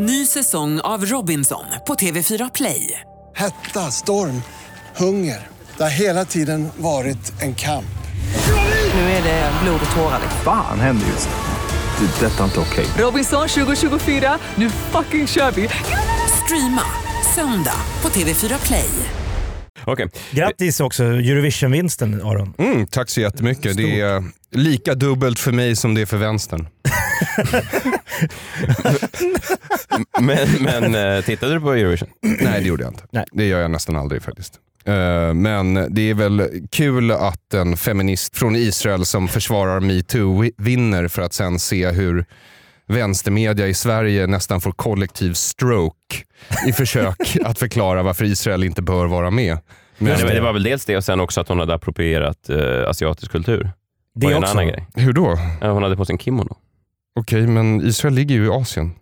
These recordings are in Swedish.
Ny säsong av Robinson på TV4 Play. Hetta, storm, hunger. Det har hela tiden varit en kamp. Nu är det blod och tårar. Fan händer just nu. Det. är Detta är inte okej. Robinson 2024, nu fucking kör vi! Streama söndag på TV4 Play. Okej. Grattis också Eurovision-vinsten Aron. Mm, tack så jättemycket. Det är lika dubbelt för mig som det är för vänstern. Men, men eh, tittade du på Eurovision? Nej, det gjorde jag inte. Nej. Det gör jag nästan aldrig faktiskt. Eh, Men det är väl kul att en feminist från Israel som försvarar metoo vinner för att sen se hur vänstermedia i Sverige nästan får kollektiv stroke i försök att förklara varför Israel inte bör vara med. Men, Det var, det var väl dels det och sen också att hon hade approprierat eh, asiatisk kultur. Det var en också. annan grej. Hur då? Hon hade på sig en kimono. Okej, men Israel ligger ju i Asien.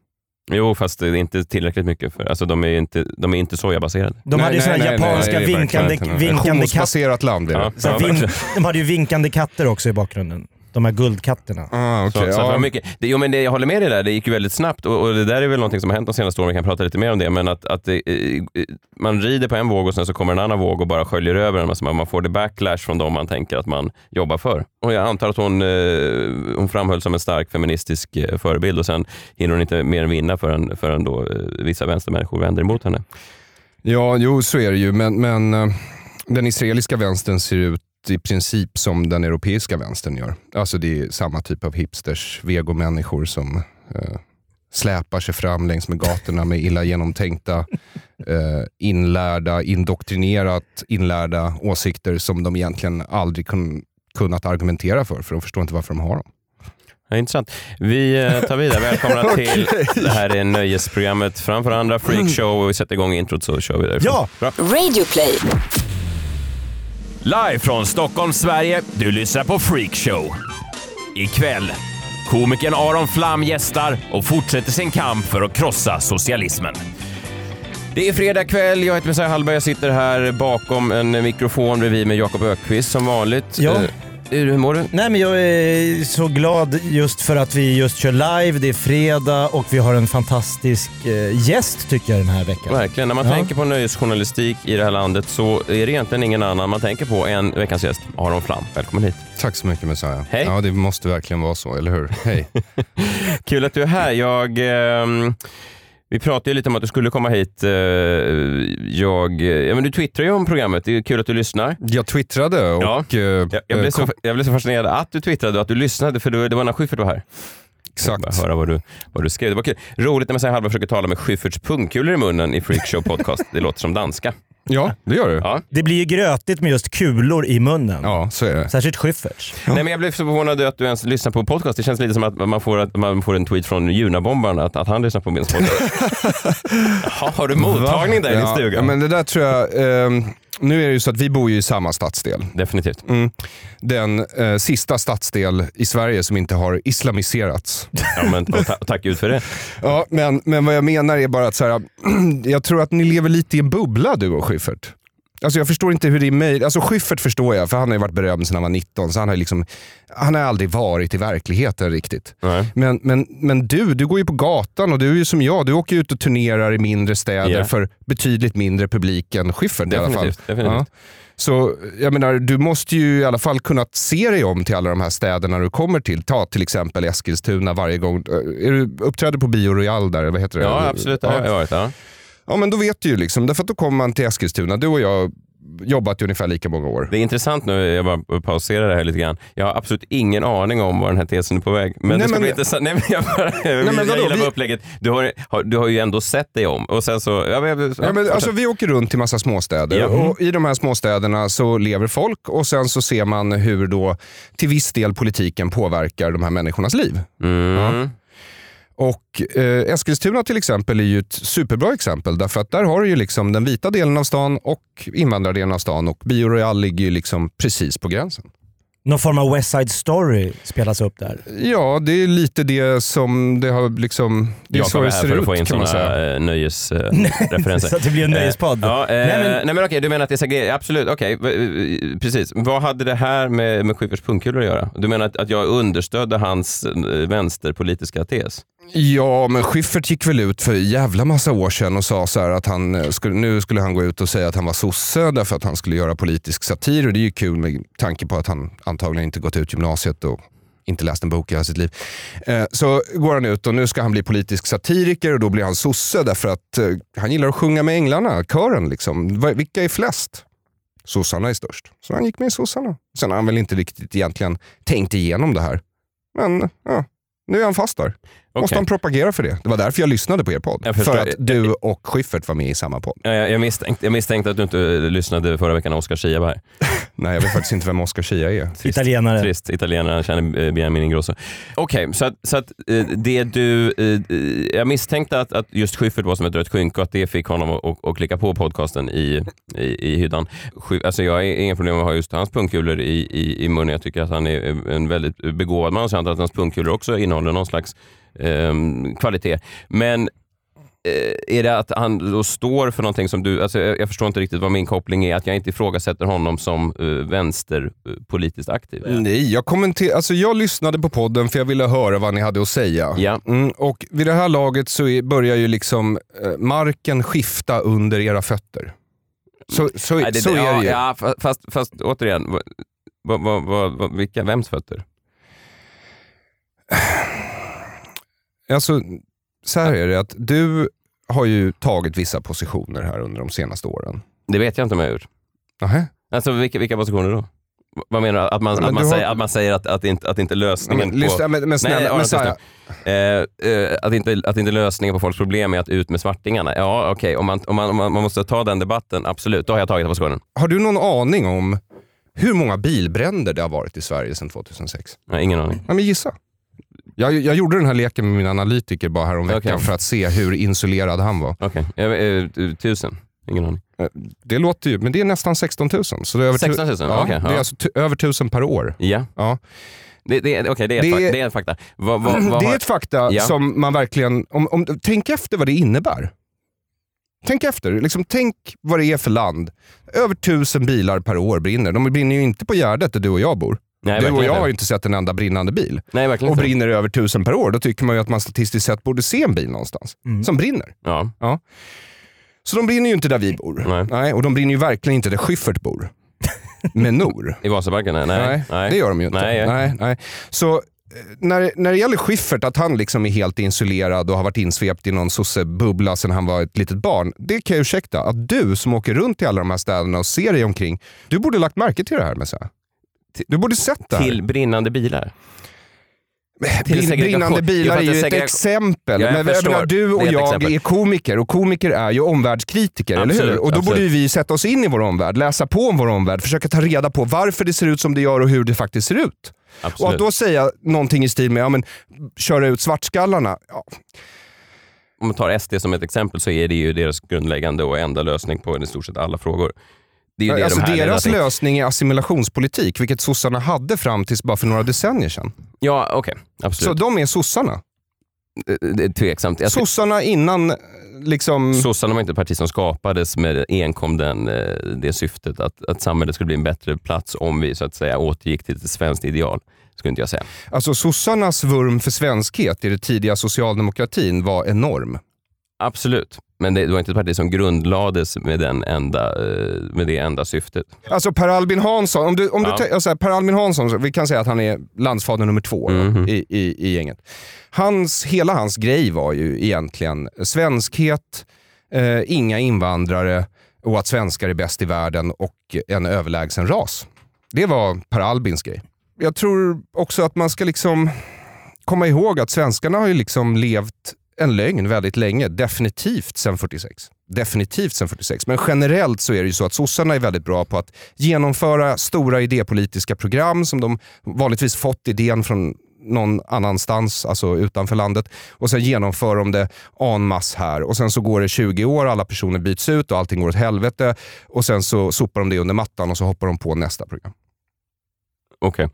Jo, fast det är inte tillräckligt mycket. För, alltså, de är inte, de är inte sojabaserade. De hade ju såna japanska nej, vinkande, vinkande katter. Land är det. Ja. Här, vin, de hade ju vinkande katter också i bakgrunden. De här guldkatterna. Ah, Så, okej. så att det var ja. mycket, det, jo, men det, jag håller med dig där, det gick ju väldigt snabbt och, och det där är väl någonting som har hänt de senaste åren, vi kan prata lite mer om det, men att, att det, eh, man rider på en våg och sen så kommer en annan våg och bara sköljer över en. Alltså man, man får det backlash från dem man tänker att man jobbar för. Och jag antar att hon, eh, hon framhölls som en stark feministisk eh, förebild och sen hinner hon inte mer än vinna förrän, förrän då eh, vissa vänstermänniskor vänder emot henne. Ja, jo så är det ju. Men, men eh, den israeliska vänstern ser ut i princip som den europeiska vänstern gör. Alltså det är samma typ av hipsters, vegomänniskor som eh, släpar sig fram längs med gatorna med illa genomtänkta, eh, inlärda, indoktrinerat inlärda åsikter som de egentligen aldrig kun, kunnat argumentera för, för de förstår inte varför de har dem. Ja, intressant. Vi eh, tar vidare. Välkomna till det här är nöjesprogrammet framför andra freakshow och vi sätter igång introt så kör vi därifrån. Ja! Bra. Radioplay. Live från Stockholm, Sverige. Du lyssnar på Freakshow. Ikväll, komikern Aron Flam gästar och fortsätter sin kamp för att krossa socialismen. Det är fredag kväll, jag heter Messiah Hallberg, jag sitter här bakom en mikrofon bredvid med Jakob Ökvist som vanligt. Ja. Eh, hur mår du? Nej men jag är så glad just för att vi just kör live, det är fredag och vi har en fantastisk eh, gäst tycker jag den här veckan. Verkligen. När man Ja. tänker på nöjesjournalistik i det här landet så är det egentligen ingen annan man tänker på än veckans gäst, Aron Flam. Välkommen hit. Tack så mycket Messiah. Hej. Ja, det måste verkligen vara så, eller hur? Hej. Kul att du är här. Jag, ehm, vi pratade ju lite om att du skulle komma hit. Eh, jag, ja, men du twittrar ju om programmet. Det är kul att du lyssnar. Jag twittrade och... Ja. eh, Jag, jag, blev så, jag blev så fascinerad att du twittrade och att du lyssnade, för du, det var när Schyffert var här. Jag bara Exakt. höra vad du, vad du skrev. Det var kul. Roligt när man säger halva försöker tala med Schyfferts pungkulor i munnen i Freakshow podcast. Det låter som danska. Ja, det gör du. Ja. Det blir ju grötigt med just kulor i munnen. Ja, så är det. Särskilt Schyfferts. Nej, men jag blev så förvånad att du ens lyssnar på podcast. Det känns lite som att man får, att man får en tweet från Junabombaren att, att han lyssnar på min podcast. Jaha, har du mottagning där i din ja, stuga? Ja, men det där tror jag... ehm, nu är det ju så att vi bor ju i samma stadsdel. Definitivt. Mm. Den eh, sista stadsdel i Sverige som inte har islamiserats. Ja, men, ta, tack Gud för det. Ja, men, men vad jag menar är bara att så här, jag tror att ni lever lite i en bubbla du och Schyffert. Alltså jag förstår inte hur det är möjligt. Alltså Schyffert förstår jag, för han har varit berömd sedan han var 19. Så han har, liksom, han har aldrig varit i verkligheten riktigt. Nej. Men, men, men du, du går ju på gatan och du är ju som jag. Du åker ut och turnerar i mindre städer Ja. för betydligt mindre publik än Schyffert i alla fall. Definitivt. definitivt. Ja. Så jag menar, du måste ju i alla fall kunna se dig om till alla de här städerna du kommer till. Ta till exempel Eskilstuna varje gång. Är du uppträder på Bio Royal där, vad heter det? Ja, absolut. Det har jag varit. Ja. Ja, men då vet du ju liksom. Därför att då kommer man till Eskilstuna. Du och jag har jobbat i ungefär lika många år. Det är intressant nu, jag bara pauserar det här lite grann. Jag har absolut ingen aning om var den här tesen är på väg. Men Nej, det ska men- bli intressant. Nej, men jag, bara, jag, men jag vadå? gillar Vi- upplägget. Du har, har, du har ju ändå sett dig om. Och sen så... Ja, men, ja, Ja, men, alltså, vi åker runt till massa småstäder Ja. och i de här småstäderna så lever folk och sen så ser man hur då till viss del politiken påverkar de här människornas liv. mm. Och eh, Eskilstuna till exempel är ju ett superbra exempel därför att där har du ju liksom den vita delen av stan och invandrardelen av stan och Bio Royal ligger ju liksom precis på gränsen. Någon form av West Side Story spelas upp där. Ja, det är lite det som det har liksom... Det är det här för att få in sådana nöjesreferenser. Så att det blir en nöjespodd. Ja, eh, Nej, nej, men- men, okej, du menar att det är segregerat? Absolut, okej. Precis. Vad hade det här med, med Schyfferts pungkulor att göra? Du menar att, att jag understödde hans eh, vänsterpolitiska tes? Ja, men Schyffert gick väl ut för jävla massa år sedan och sa så här att han eh, skulle, nu skulle han gå ut och säga att han var sosse därför att han skulle göra politisk satir. Och det är ju kul med tanke på att han antagligen inte gått ut gymnasiet och inte läst en bok i hela sitt liv. Eh, så går han ut och nu ska han bli politisk satiriker och då blir han sosse därför att eh, han gillar att sjunga med änglarna, kören. Liksom. Vilka är flest? Sossarna är störst. Så han gick med i sossarna. Sen har han väl inte riktigt egentligen tänkt igenom det här. Men ja, nu är han fast där. Måste Okej. han propagera för det? Det var därför jag lyssnade på er podd. För att du och Schyffert var med i samma podd. Ja, Jag, jag, misstänkte, jag misstänkte att du inte lyssnade förra veckan när Oscar Zia var här. Nej, jag vet faktiskt inte vem Oscar Zia är. Trist. Italienare. Trist. Italienarna känner Benjamin Ingrosso. Okej, så att, så att eh, det du... eh, Jag misstänkte att, att just Schyffert var som ett rött skynke och att det fick honom att, att, klicka på podcasten i, i, i hyddan. Alltså jag har inga problem med att ha just hans pungkulor i, i, i munnen. Jag tycker att han är en väldigt begåvad man och så antar jag att hans pungkulor också innehåller någon slags ehm, kvalitet. Men eh, är det att han då står för någonting som du... Alltså jag, jag förstår inte riktigt vad min koppling är. Att jag inte ifrågasätter honom som uh, vänsterpolitiskt aktiv. Nej, jag, kommenter- alltså jag lyssnade på podden för jag ville höra vad ni hade att säga. Ja. Mm, och vid det här laget så är, börjar ju liksom eh, marken skifta under era fötter. Så, så, Nej, det, så är ja, det ju. ja, fa- fast, fast återigen, vad, vad, vad, vilka, vems fötter? Alltså, så här är det att du har ju tagit vissa positioner här under de senaste åren. Det vet jag inte om jag har gjort. Nähä? Alltså vilka, vilka positioner då? Vad menar du? Att man, att man, har- säger, att, man säger att, att, inte, att inte lösningen Men, på... men, men snälla, Nej. Eh, eh, att, inte, att inte lösningen på folks problem är att ut med svartingarna. Ja, okej. Om, man, om, man, om man man måste ta den debatten, absolut. Då har jag tagit positionen. har du någon aning om hur många bilbränder det har varit i Sverige sedan 2006? Jag har ingen aning. Ja, men gissa. Jag, jag gjorde den här leken med min analytiker bara häromveckan Okej. för att se hur isolerad han var. Okej. Jag- eh, tusen? Ingen aning. Det låter ju, men det är nästan 16 000. Så det är över tu- 16 000? Ja, Okej, Det är ja. alltså över 1000 per år. Ja. Ja. Det, det, okej, det, är ett Det är- det är ett fakta. Vad, vad, vad det är ett fakta Ja. som man verkligen... Om, om, tänk efter vad det innebär. Tänk efter. Liksom, tänk vad det är för land. Över tusen bilar per år brinner. De brinner ju inte på Gärdet där du och jag bor. Nej, du och jag har ju inte. sett en enda brinnande bil. Nej, verkligen Och inte. brinner det över tusen per år, då tycker man ju att man statistiskt sett borde se en bil någonstans som brinner. Ja. Så de brinner ju inte där vi bor. Nej. och de brinner ju verkligen inte där Schyffert bor. Med Nor. I Vasaparken? Nej. Nej. Nej, det gör de ju inte. Nej, Nej, nej. Så eh, när, när det gäller Schyffert, att han liksom är helt isolerad och har varit insvept i någon sossebubbla sedan han var ett litet barn. Det kan jag ursäkta. Att du som åker runt i alla de här städerna och ser dig omkring, du borde lagt märke till det här med Du borde sett det här. Till brinnande bilar? till Brin, brinnande bilar är ju ett exempel. Ja, jag men jag du och jag är komiker och komiker är ju omvärldskritiker, eller Absolut, hur? Och då borde absolut. ju vi sätta oss in i vår omvärld, läsa på om vår omvärld, försöka ta reda på varför det ser ut som det gör och hur det faktiskt ser ut. Och Absolut. att då säga någonting i stil med, ja men köra ut svartskallarna. Ja, Om man tar SD som ett exempel så är det ju deras grundläggande och enda lösning på i stort sett alla frågor. Det är det alltså de deras lösning är assimilationspolitik, vilket sossarna hade fram tills bara för några decennier sedan. Ja, okej. Så Absolut. de är sossarna. Det- Det är tveksamt. Jag Sossarna innan eh, liksom... Sossarna var inte ett parti som skapades med enkom den, eh, det syftet att, att samhället skulle bli en bättre plats om vi så att säga återgick till ett svenskt ideal. Skulle inte jag säga. Alltså sossarnas vurm för svenskhet i det tidiga socialdemokratin var enorm. Absolut. Men det, var inte ett parti som grundlades med, den enda, eh, med det enda syftet. Alltså Per Albin Hansson, om du, om Ja. du alltså, Per Albin Hansson, vi kan säga att han är landsfader nummer två då, Mhm. i, i, i gänget. Hans, hela hans grej var ju egentligen svenskhet, eh, inga invandrare och att svenskar är bäst i världen och en överlägsen ras. Det var Per Albins grej. Jag tror också att man ska liksom komma ihåg att svenskarna har ju liksom levt en lögn väldigt länge. Definitivt sen 46. Definitivt sen 46. Men generellt så är det ju så att sossarna är väldigt bra på att genomföra stora idépolitiska program som de vanligtvis fått idén från någon annanstans, alltså utanför landet. Och sen genomför de det en masse här. Och sen så går det 20 år, alla personer byts ut och allting går åt helvete. Och sen så sopar de det under mattan och så hoppar de på nästa program. Okej.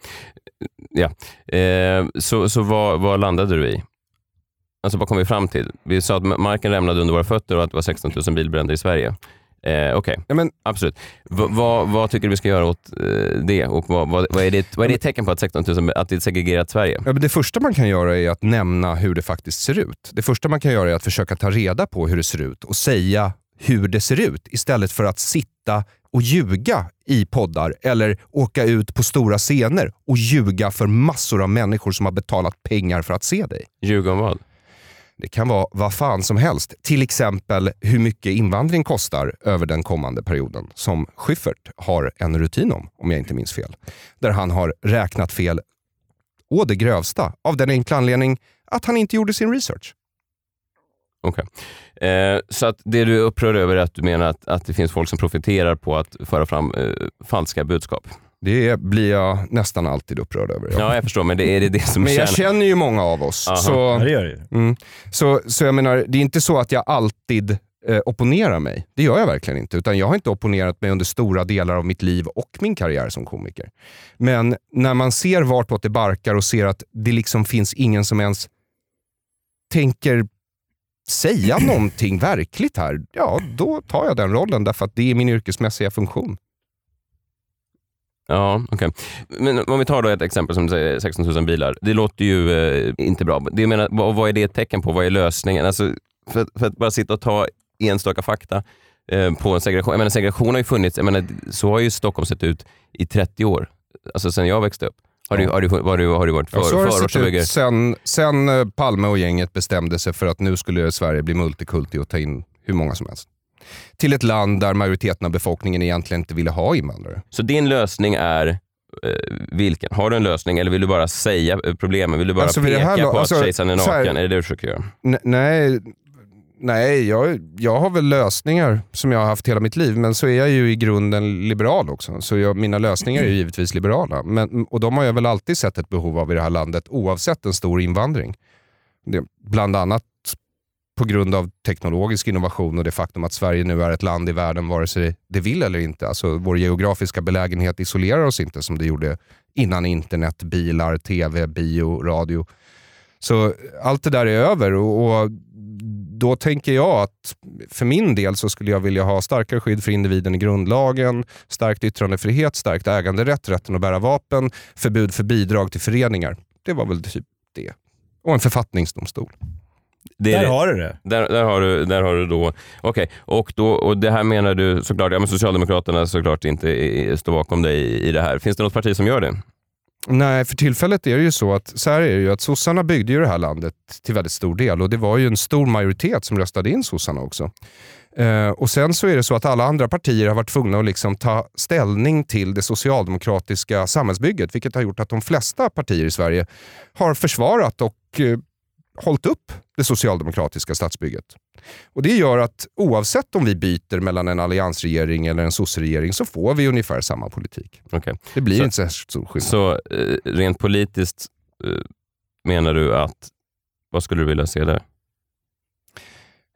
Ja. Eh, så så vad, vad landade du i? Alltså vad kom vi fram till? Vi sa att marken rämnade under våra fötter och att det var 16 000 bilbränder i Sverige. Eh, Okej, Ja, men, absolut. V- vad, vad tycker du vi ska göra åt eh, det och vad, vad, vad, är det, vad är det ett tecken på att 16 000, att det är ett segregerat Sverige? ja, men det första man kan göra är att nämna hur det faktiskt ser ut. Det första man kan göra är att försöka ta reda på hur det ser ut och säga hur det ser ut istället för att sitta och ljuga i poddar eller åka ut på stora scener och ljuga för massor av människor som har betalat pengar för att se dig. Ljuga om vad? Det kan vara vad fan som helst. Till exempel hur mycket invandring kostar över den kommande perioden som Schyffert har en rutin om, om jag inte minns fel. Där han har räknat fel å det grövsta av den enkla anledning att han inte gjorde sin research. Okej. Eh, så att det du är upprörd över är att du menar att, att det finns folk som profiterar på att föra fram eh, falska budskap? Det blir jag nästan alltid upprörd över. Ja, Ja. jag förstår, men det är det, det som Men jag tjänar- känner ju många av oss. Aha. Ja, Så, det gör det mm, så, så jag menar, det är inte så att jag alltid eh, opponerar mig. Det gör jag verkligen inte. Utan jag har inte opponerat mig under stora delar av mitt liv och min karriär som komiker. Men när man ser vartåt det barkar och ser att det liksom finns ingen som ens tänker säga någonting verkligt här, ja då tar jag den rollen därför att det är min yrkesmässiga funktion. Ja, okej. Men om vi tar då ett exempel som du säger 16 000 bilar. Det låter ju eh, inte bra. Det jag menar, vad, vad är det ett tecken på? Vad är lösningen? Alltså, för, för att bara sitta och ta enstaka fakta eh, på en segregation. Jag menar, segregation har ju funnits, jag menar, så har ju Stockholm sett ut i 30 år. Alltså sen jag växte upp. Har det, har det, har det, har det varit för, Ja, så har det sett ut sen, sen eh, Palme och gänget bestämde sig för att nu skulle Sverige bli multikulti och ta in hur många som helst. Till ett land där majoriteten av befolkningen egentligen inte ville ha invandrare. Så din lösning är eh, vilken? Har du en lösning eller vill du bara säga problemen? Vill du bara Alltså, peka här på la- att alltså, kejsaren är så här- naken? Är det det du försöker göra? Nej, nej jag, jag har väl lösningar som jag har haft hela mitt liv, men så är jag ju i grunden liberal också. Så jag, mina lösningar är givetvis liberala. Men, och de har jag väl alltid sett ett behov av i det här landet, oavsett en stor invandring. Det, bland annat på grund av teknologisk innovation och det faktum att Sverige nu är ett land i världen vare sig det vill eller inte. Alltså vår geografiska belägenhet isolerar oss inte som det gjorde innan internet, bilar, tv, bio, radio. Så allt det där är över och, och då tänker jag att för min del så skulle jag vilja ha starkare skydd för individen i grundlagen, stärkt yttrandefrihet, stärkt äganderätt, rätten att bära vapen, förbud för bidrag till föreningar. Det var väl typ det. Och en författningsdomstol. Det är Där det. har du det. Där, där, har du, där har du då, okej, och, då, och det här menar du såklart, ja men Socialdemokraterna såklart inte i- står bakom dig i, i det här. Finns det något parti som gör det? Nej, för tillfället är det ju så att så här är det ju att sossarna byggde ju det här landet till väldigt stor del och det var ju en stor majoritet som röstade in sossarna också. Eh, och sen så är det så att alla andra partier har varit tvungna att liksom ta ställning till det socialdemokratiska samhällsbygget, vilket har gjort att de flesta partier i Sverige har försvarat och eh, hållit upp det socialdemokratiska statsbygget. Och Det gör att oavsett om vi byter mellan en alliansregering eller en sosseregering så får vi ungefär samma politik. Okej. Det blir Så- inte särskilt stor skillnad. Så eh, rent politiskt eh, menar du att, vad skulle du vilja se där?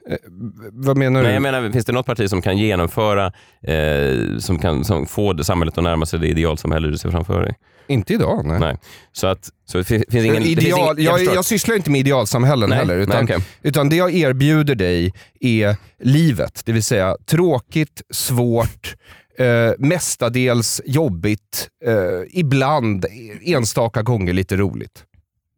Eh, vad menar Nej, du? jag menar, finns det något parti som kan genomföra, eh, som kan som få samhället att närma sig det idealsamhälle du ser framför dig? Inte idag, nej. Nej. Så, att, så det finns, finns ingen... det finns Ideal, ingen jag, förstår. jag sysslar inte med idealsamhällen Nej, heller. nej, Utan, okej. utan det jag erbjuder dig är livet. Det vill säga tråkigt, svårt, eh, mestadels jobbigt, eh, ibland enstaka gånger lite roligt.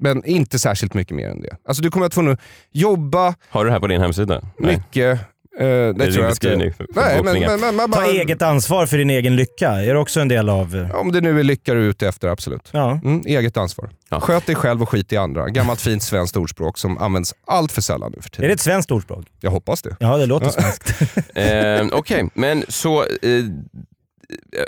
Men inte särskilt mycket mer än det. Alltså du kommer att få nu jobba Har du det här på din hemsida? mycket. Eh, det Det är tror jag för, för Nej, men, men, men, men, Ta eget ansvar för din egen lycka. Är det också en del av... eh, Om det nu är lycka du är ute efter, absolut. Ja. Mm, eget ansvar. Ja. Sköt dig själv och skit i andra. Gammalt fint svenskt ordspråk som används allt för sällan nu för Är tiden. det ett svenskt ordspråk? Jag hoppas det. Ja, det låter svenskt. Eh, Okej, men så... Eh,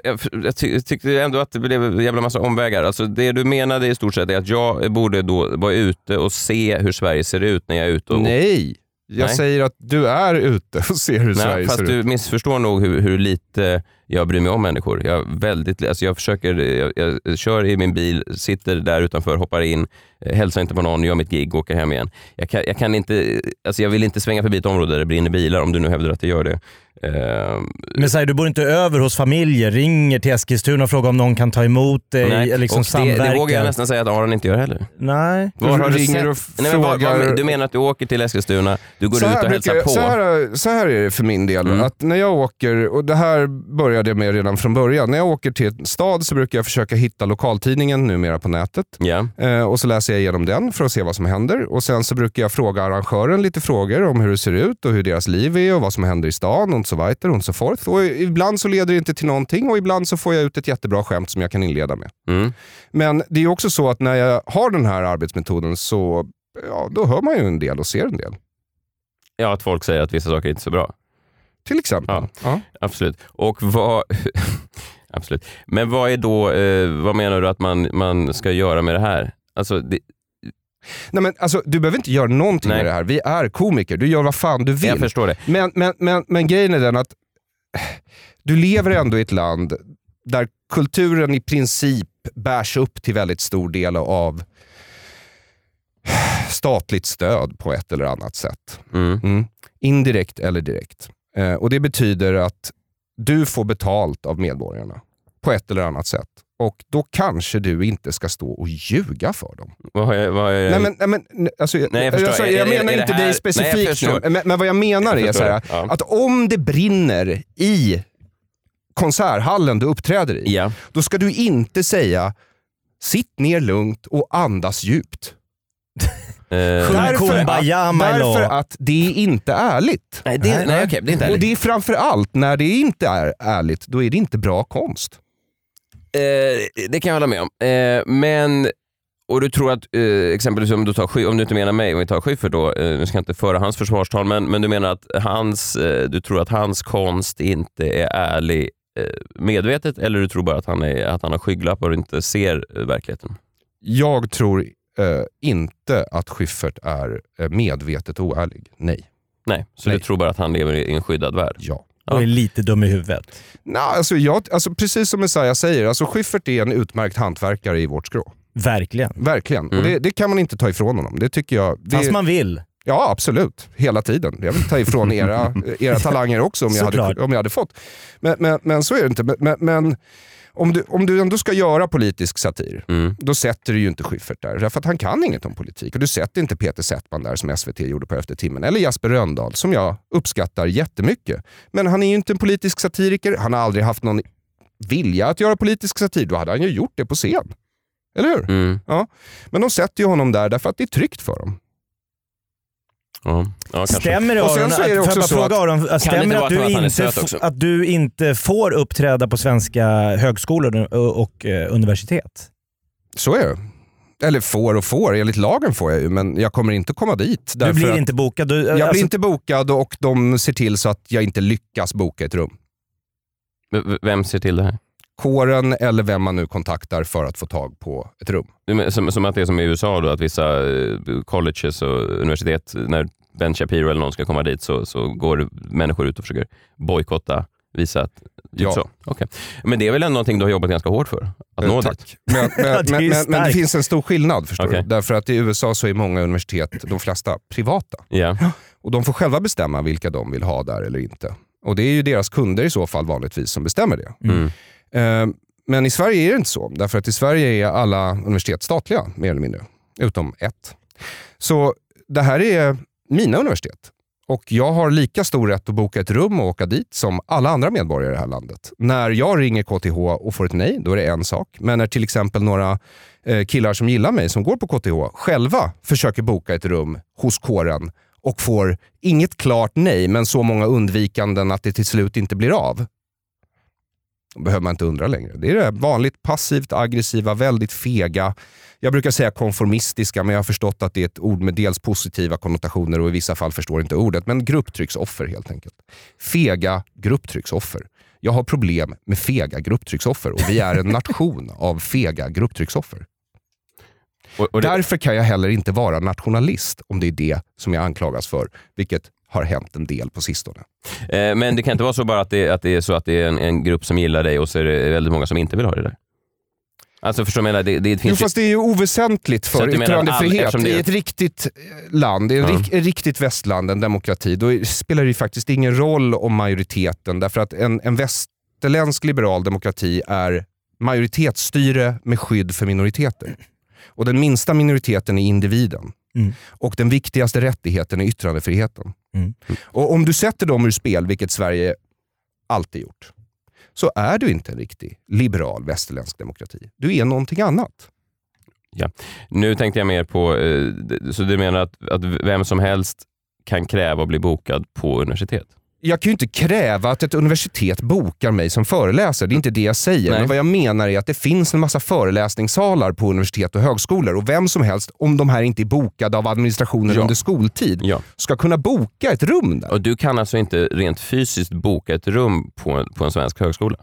jag, jag, ty, jag tyckte ändå att det blev en jävla massa omvägar. Alltså det du menade i stort sett är att jag borde då vara ute och se hur Sverige ser ut när jag är ute. Och, Nej, jag Nej. säger att du är ute och ser hur Nej, Sverige fast ser du ut. missförstår nog hur, hur lite jag bryr mig om människor. Jag, väldigt, alltså jag, försöker, jag, jag kör i min bil, sitter där utanför, hoppar in, eh, hälsar inte på någon, gör mitt gig och åker hem igen. Jag, kan, jag, kan inte, alltså jag vill inte svänga förbi ett område där det brinner bilar, om du nu hävdar att det gör det. Eh, Men säg, du bor inte över hos familjer, ringer till Eskilstuna och frågar om någon kan ta emot dig, nej. liksom och det, samverka. det vågar jag nästan säga att Aron inte gör heller. Nej. Var har du ringer sett? och Nej, men vad, frågar- vad, du menar att du åker till Eskilstuna, du går ut och hälsar på. så, här, så här är det för min del. Mm. Att när jag åker, och det här började jag med redan från början. När jag åker till en stad så brukar jag försöka hitta lokaltidningen numera på nätet. Eh, och så läser jag igenom den för att se vad som händer. Och Sen så brukar jag fråga arrangören lite frågor om hur det ser ut och hur deras liv är och vad som händer i stan och så vidare och så forth. Och ibland så leder det inte till någonting och ibland så får jag ut ett jättebra skämt som jag kan inleda med. Mm. Men det är också så att när jag har den här arbetsmetoden så ja, då hör man ju en del och ser en del. ja, att folk säger att vissa saker är inte är så bra. Till exempel. Ja. Ja. Absolut. Och vad... Absolut. Men vad är då, eh, vad menar du att man, man ska göra med det här? Alltså, det, Nej, men alltså, du behöver inte göra någonting Nej. med det här. Vi är komiker. Du gör vad fan du vill. jag förstår det. Men, men, men, men grejen är den att du lever ändå i ett land där kulturen i princip bärs upp till väldigt stor del av statligt stöd på ett eller annat sätt. Mm. Mm. Indirekt eller direkt. Eh, och Det betyder att du får betalt av medborgarna på ett eller annat sätt. Och då kanske du inte ska stå och ljuga för dem. Vad vad Nej, men, nej, men, alltså, Nej, jag alltså, Är- jag är- menar inte här- dig Nej, jag specifikt förstår. nu, men, men vad jag menar Jag är så här. Ja. att om det brinner i konserthallen du uppträder i, Ja. då ska du inte säga sitt ner lugnt och andas djupt. Eh, Därför att, därför att det är inte ärligt. nej, det, nej, okej, det är inte Och ärligt. det är framför allt när det inte är ärligt, då är det inte bra konst. Eh, det kan jag hålla med om. Eh, men, och du tror att, eh, exempelvis om du, tar, Schy- om du inte menar mig, om vi tar Schyffert då, eh, nu ska jag inte föra hans försvarstal, men, men du menar att hans, eh, du tror att hans konst inte är ärlig eh, medvetet eller du tror bara att han, är, att han har skygglappar och inte ser eh, verkligheten? Jag tror inte att Schyffert är medvetet oärlig. Nej. Nej, så Nej. du tror bara att han lever i en skyddad värld? Ja. Och är lite dum i huvudet. Nej, alltså jag, alltså precis som Messiah säger, alltså Schyffert är en utmärkt hantverkare i vårt skrå. Verkligen. Verkligen. Mm. Och det, det kan man inte ta ifrån honom. Det tycker jag. Det, Fast man vill. Ja, absolut. Hela tiden. Jag vill ta ifrån era, era talanger också om jag, hade, om jag hade fått. Men, men, men så är det inte. Men, men om, du, om du ändå ska göra politisk satir, Mm. då sätter du ju inte Schyffert där. Därför att han kan inget om politik. Och du sätter inte Peter Settman där som SVT gjorde på Efter timmen. Eller Jasper Röndahl som jag uppskattar jättemycket. Men han är ju inte en politisk satiriker. Han har aldrig haft någon vilja att göra politisk satir. Då hade han ju gjort det på scen. Eller hur? Mm. Men de sätter ju honom där därför att det är tryggt för dem. Ja. Stämmer det Aron, så är det att, också bara så fråga att- Aron, det stämmer det att att du, inte, att du inte får uppträda på svenska högskolor och, och eh, universitet? Så är det. Eller får och får, enligt lagen får jag ju, men jag kommer inte komma dit. Du blir att inte bokad? Du, jag alltså, blir inte bokad och de ser till så att jag inte lyckas boka ett rum. Vem ser till det här? Kåren eller vem man nu kontaktar för att få tag på ett rum. Men- Som, som att det är som i USA, då, att vissa eh, colleges och universitet, när Ben Shapiro eller någon ska komma dit så, så går människor ut och försöker bojkotta, visa att... Ja. Så, okay. Men det är väl ändå någonting du har jobbat ganska hårt för? Att nå Eh, dit? tack. Men, men, Ja, det men, men, men det finns en stor skillnad förstår Okej. du. Därför att i USA så är många universitet, de flesta, privata. Ja. Och de får själva bestämma vilka de vill ha där eller inte. Och det är ju deras kunder i så fall vanligtvis som bestämmer det. Mm. Eh, men i Sverige är det inte så. Därför att i Sverige är alla universitet statliga, mer eller mindre. Utom ett. Så det här är mina universitet. Och jag har lika stor rätt att boka ett rum och åka dit som alla andra medborgare i det här landet. När jag ringer KTH och får ett nej, då är det en sak. Men när till exempel några eh, killar som gillar mig, som går på KTH, själva försöker boka ett rum hos kåren och får inget klart nej, men så många undvikanden att det till slut inte blir av. Då behöver man inte undra längre. Det är det vanligt passivt aggressiva, väldigt fega, jag brukar säga konformistiska, men jag har förstått att det är ett ord med dels positiva konnotationer och i vissa fall förstår inte ordet. Men grupptrycksoffer helt enkelt. Fega grupptrycksoffer. Jag har problem med fega grupptrycksoffer och vi är en nation av fega grupptrycksoffer. Och, och det, Därför kan jag heller inte vara nationalist om det är det som jag anklagas för. Vilket har hänt en del på sistone. Eh, men det kan inte vara så bara att det, att det är så att det är en, en grupp som gillar dig och så är det väldigt många som inte vill ha det där. Alltså förstår du? Det, det Jo, finns ju- fast det är ju oväsentligt för all- yttrandefrihet. det- I ett riktigt eh, land, i rik, ett riktigt västland, en demokrati, då spelar det ju faktiskt ingen roll om majoriteten. Därför att en, en västerländsk liberal demokrati är majoritetsstyre med skydd för minoriteter. Och den minsta minoriteten är individen. Mm. Och den viktigaste rättigheten är yttrandefriheten. Mm. Och om du sätter dem ur spel, vilket Sverige alltid gjort, så är du inte en riktig liberal västerländsk demokrati. Du är någonting annat. Nu tänkte jag mer på, eh, så du menar att, att vem som helst kan kräva att bli bokad på universitet? Jag kan ju inte kräva att ett universitet bokar mig som föreläsare. Det är inte det jag säger. Nej. Men vad jag menar är att det finns en massa föreläsningssalar på universitet och högskolor. Och vem som helst, om de här inte är bokade av administrationen Ja. under skoltid, Ja. ska kunna boka ett rum där. Och du kan alltså inte rent fysiskt boka ett rum på en, på en svensk högskola?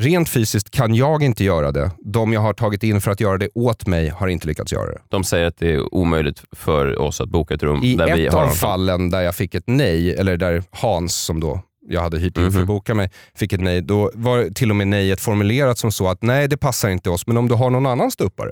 Rent fysiskt kan jag inte göra det. De jag har tagit in för att göra det åt mig har inte lyckats göra det. De säger att det är omöjligt för oss att boka ett rum I där vi ett har av fallen där jag fick ett nej, eller där Hans som då jag hade hyrt in för Mhm. att boka mig, fick ett nej. Då var till och med nejet formulerat som så att nej det passar inte oss, men om du har någon annan ståuppare.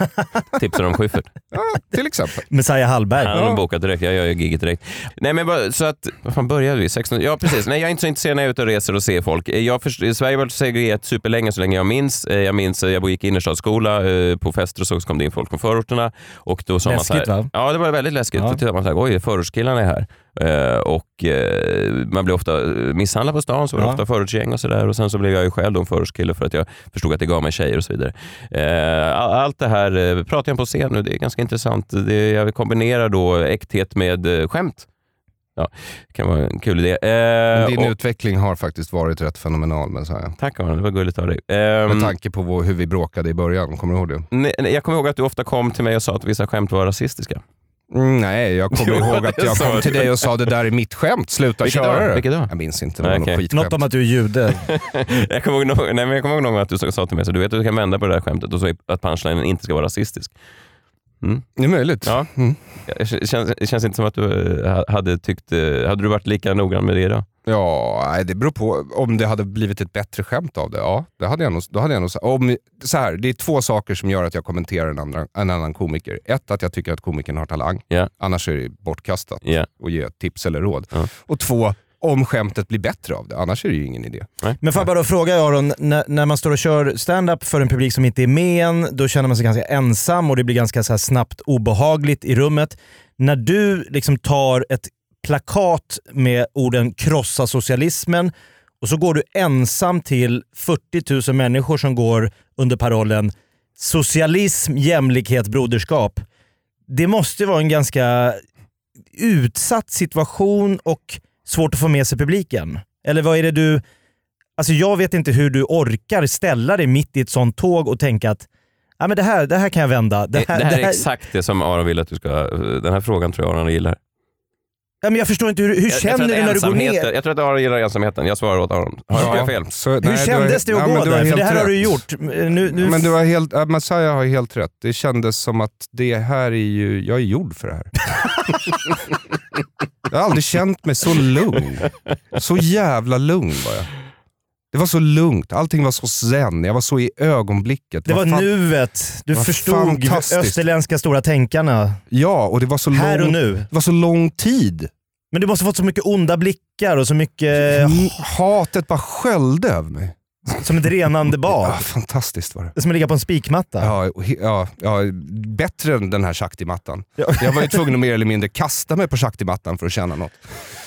Tipsar om Schyffert. Ja, till exempel. Messiah Hallberg. Han har bokat direkt, jag gör ju giget direkt. Nej men bara, så att, vad fan började vi? 16? Ja precis, nej jag är inte så intresserad när jag är ute och reser och ser folk. Jag först, Sverige har varit segregerat superlänge, så länge jag minns. Eh, Jag minns, eh, jag gick i innerstadsskola, eh, på fester och så kom det in folk från förorterna. Och då sa man så Läskigt, här, va? Ja det var väldigt läskigt. Ja. Då tittade man så här, oj förortskillarna är här. Eh, och eh, man blev ofta misshandlad på stan, så var det Ja. ofta förortsgäng och sådär. Och sen så blev jag ju själv en förortskille för att jag förstod att det gav mig tjejer och så vidare. Eh, all- allt det här eh, pratar jag på scen nu, det är ganska intressant. Det, jag kombinerar då äkthet med eh, skämt. Ja, det kan vara en kul idé. Eh, Din och, utveckling har faktiskt varit rätt fenomenal. Men så här. tack Aron, det var gulligt av dig. Eh, Med tanke på vår, hur vi bråkade i början, kommer du ihåg det? nej, nej, jag kommer ihåg att du ofta kom till mig och sa att vissa skämt var rasistiska. Mm, nej, jag kommer Jo, ihåg att jag kom till dig och sa det där är mitt skämt, sluta Vilket köra då? det. Vilket då? Jag minns inte, det var okej. något. Något om att du är jude. jag kommer ihåg, någon- nej, men jag kommer ihåg någon gång att du sa till mig så du vet att du kan vända på det där skämtet och så att punchlinen inte ska vara rasistisk. Mm. Det är möjligt. Ja. Mm. Det känns, det känns inte som att du eh, hade tyckt... eh, Hade du varit lika noggrann med det idag? Ja, nej, det beror på om det hade blivit ett bättre skämt av det. Ja, det hade jag nog, då hade jag nog om, så här, Det är två saker som gör att jag kommenterar en, andra, en annan komiker. Ett, att jag tycker att komikern har talang. Ja. Annars är det bortkastat Ja. att ge tips eller råd. Ja. Och två, om skämtet blir bättre av det. Annars är det ju ingen idé. Men får jag bara då fråga Aron, när, när man står och kör stand-up för en publik som inte är med en, då känner man sig ganska ensam och det blir ganska så här snabbt obehagligt i rummet. När du liksom tar ett plakat med orden “krossa socialismen” och så går du ensam till 40 000 människor som går under parollen “socialism, jämlikhet, broderskap”. Det måste vara en ganska utsatt situation och svårt att få med sig publiken. Eller vad är det du... Alltså jag vet inte hur du orkar ställa dig mitt i ett sånt tåg och tänka att ja, men det, här, det här kan jag vända. Det, det här är exakt det som Aron vill att du ska... Den här frågan tror jag Aron gillar. Ja, men jag förstår inte, hur, hur Jag- känner du när du går ner? Jag tror att Aron gillar ensamheten. Jag svarar åt Aron. Har, jag fel? Så, Hur nej, kändes det att ja, gå där? För det här har du rätt. gjort. Nu, nu, Men du har helt, äh, Messiah har helt rätt. Det kändes som att det här är ju, jag är gjord för det här. jag har aldrig känt mig så lugn. Så jävla lugn var jag. Det var så lugnt, allting var så zen, jag var så i ögonblicket. det var fan- nuet. Du vad förstod österländska stora tänkarna. Ja, och det var så, Här lång, och nu. det var så lång tid. Men du måste ha fått så mycket onda blickar och så mycket Mm, Hatet bara sköljde över mig. som ett renande Ja, bad. fantastiskt var det. Det som att ligga på en spikmatta. Ja, ja, ja, bättre än den här shaktimattan. Ja. Jag var ju tvungen att mer eller mindre kasta mig på shaktimattan för att känna något.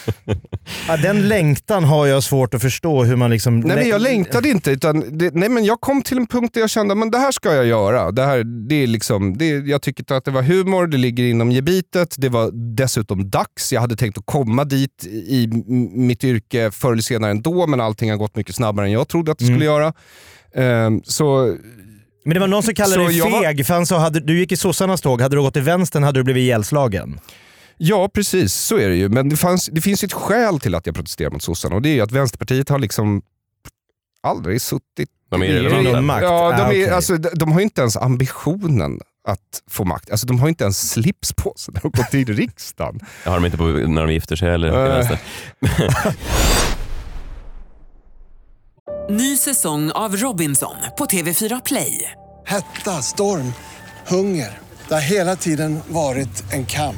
Ja, den längtan har jag svårt att förstå hur man liksom... Nej men jag längtade inte, utan det, nej, men jag kom till en punkt där jag kände att det här ska jag göra. Det här, det är liksom, det, jag tyckte att det var humor, det ligger inom gebitet, det var dessutom dags. Jag hade tänkt att komma dit i mitt yrke förr eller senare ändå, men allting har gått mycket snabbare än jag trodde att det skulle göra. Ehm, så Men det var någon som kallade Så dig jag var- feg, för han sa hade, du gick i sossarnas tåg, hade du gått till vänstern hade du blivit ihjälslagen. Ja, precis. Så är det ju. Men det, fanns, det finns ju ett skäl till att jag protesterar mot sossarna och det är ju att Vänsterpartiet har liksom aldrig suttit De är i irrelevanta. Ja, de, Ah, är, okej. alltså, de, de har ju inte ens ambitionen att få makt. Alltså de har inte ens slips på sig när de går till riksdagen. Jag har de inte på när de gifter sig eller i Äh. vänster. Ny säsong av Robinson på TV4 Play. Hetta, storm, hunger. Det har hela tiden varit en kamp.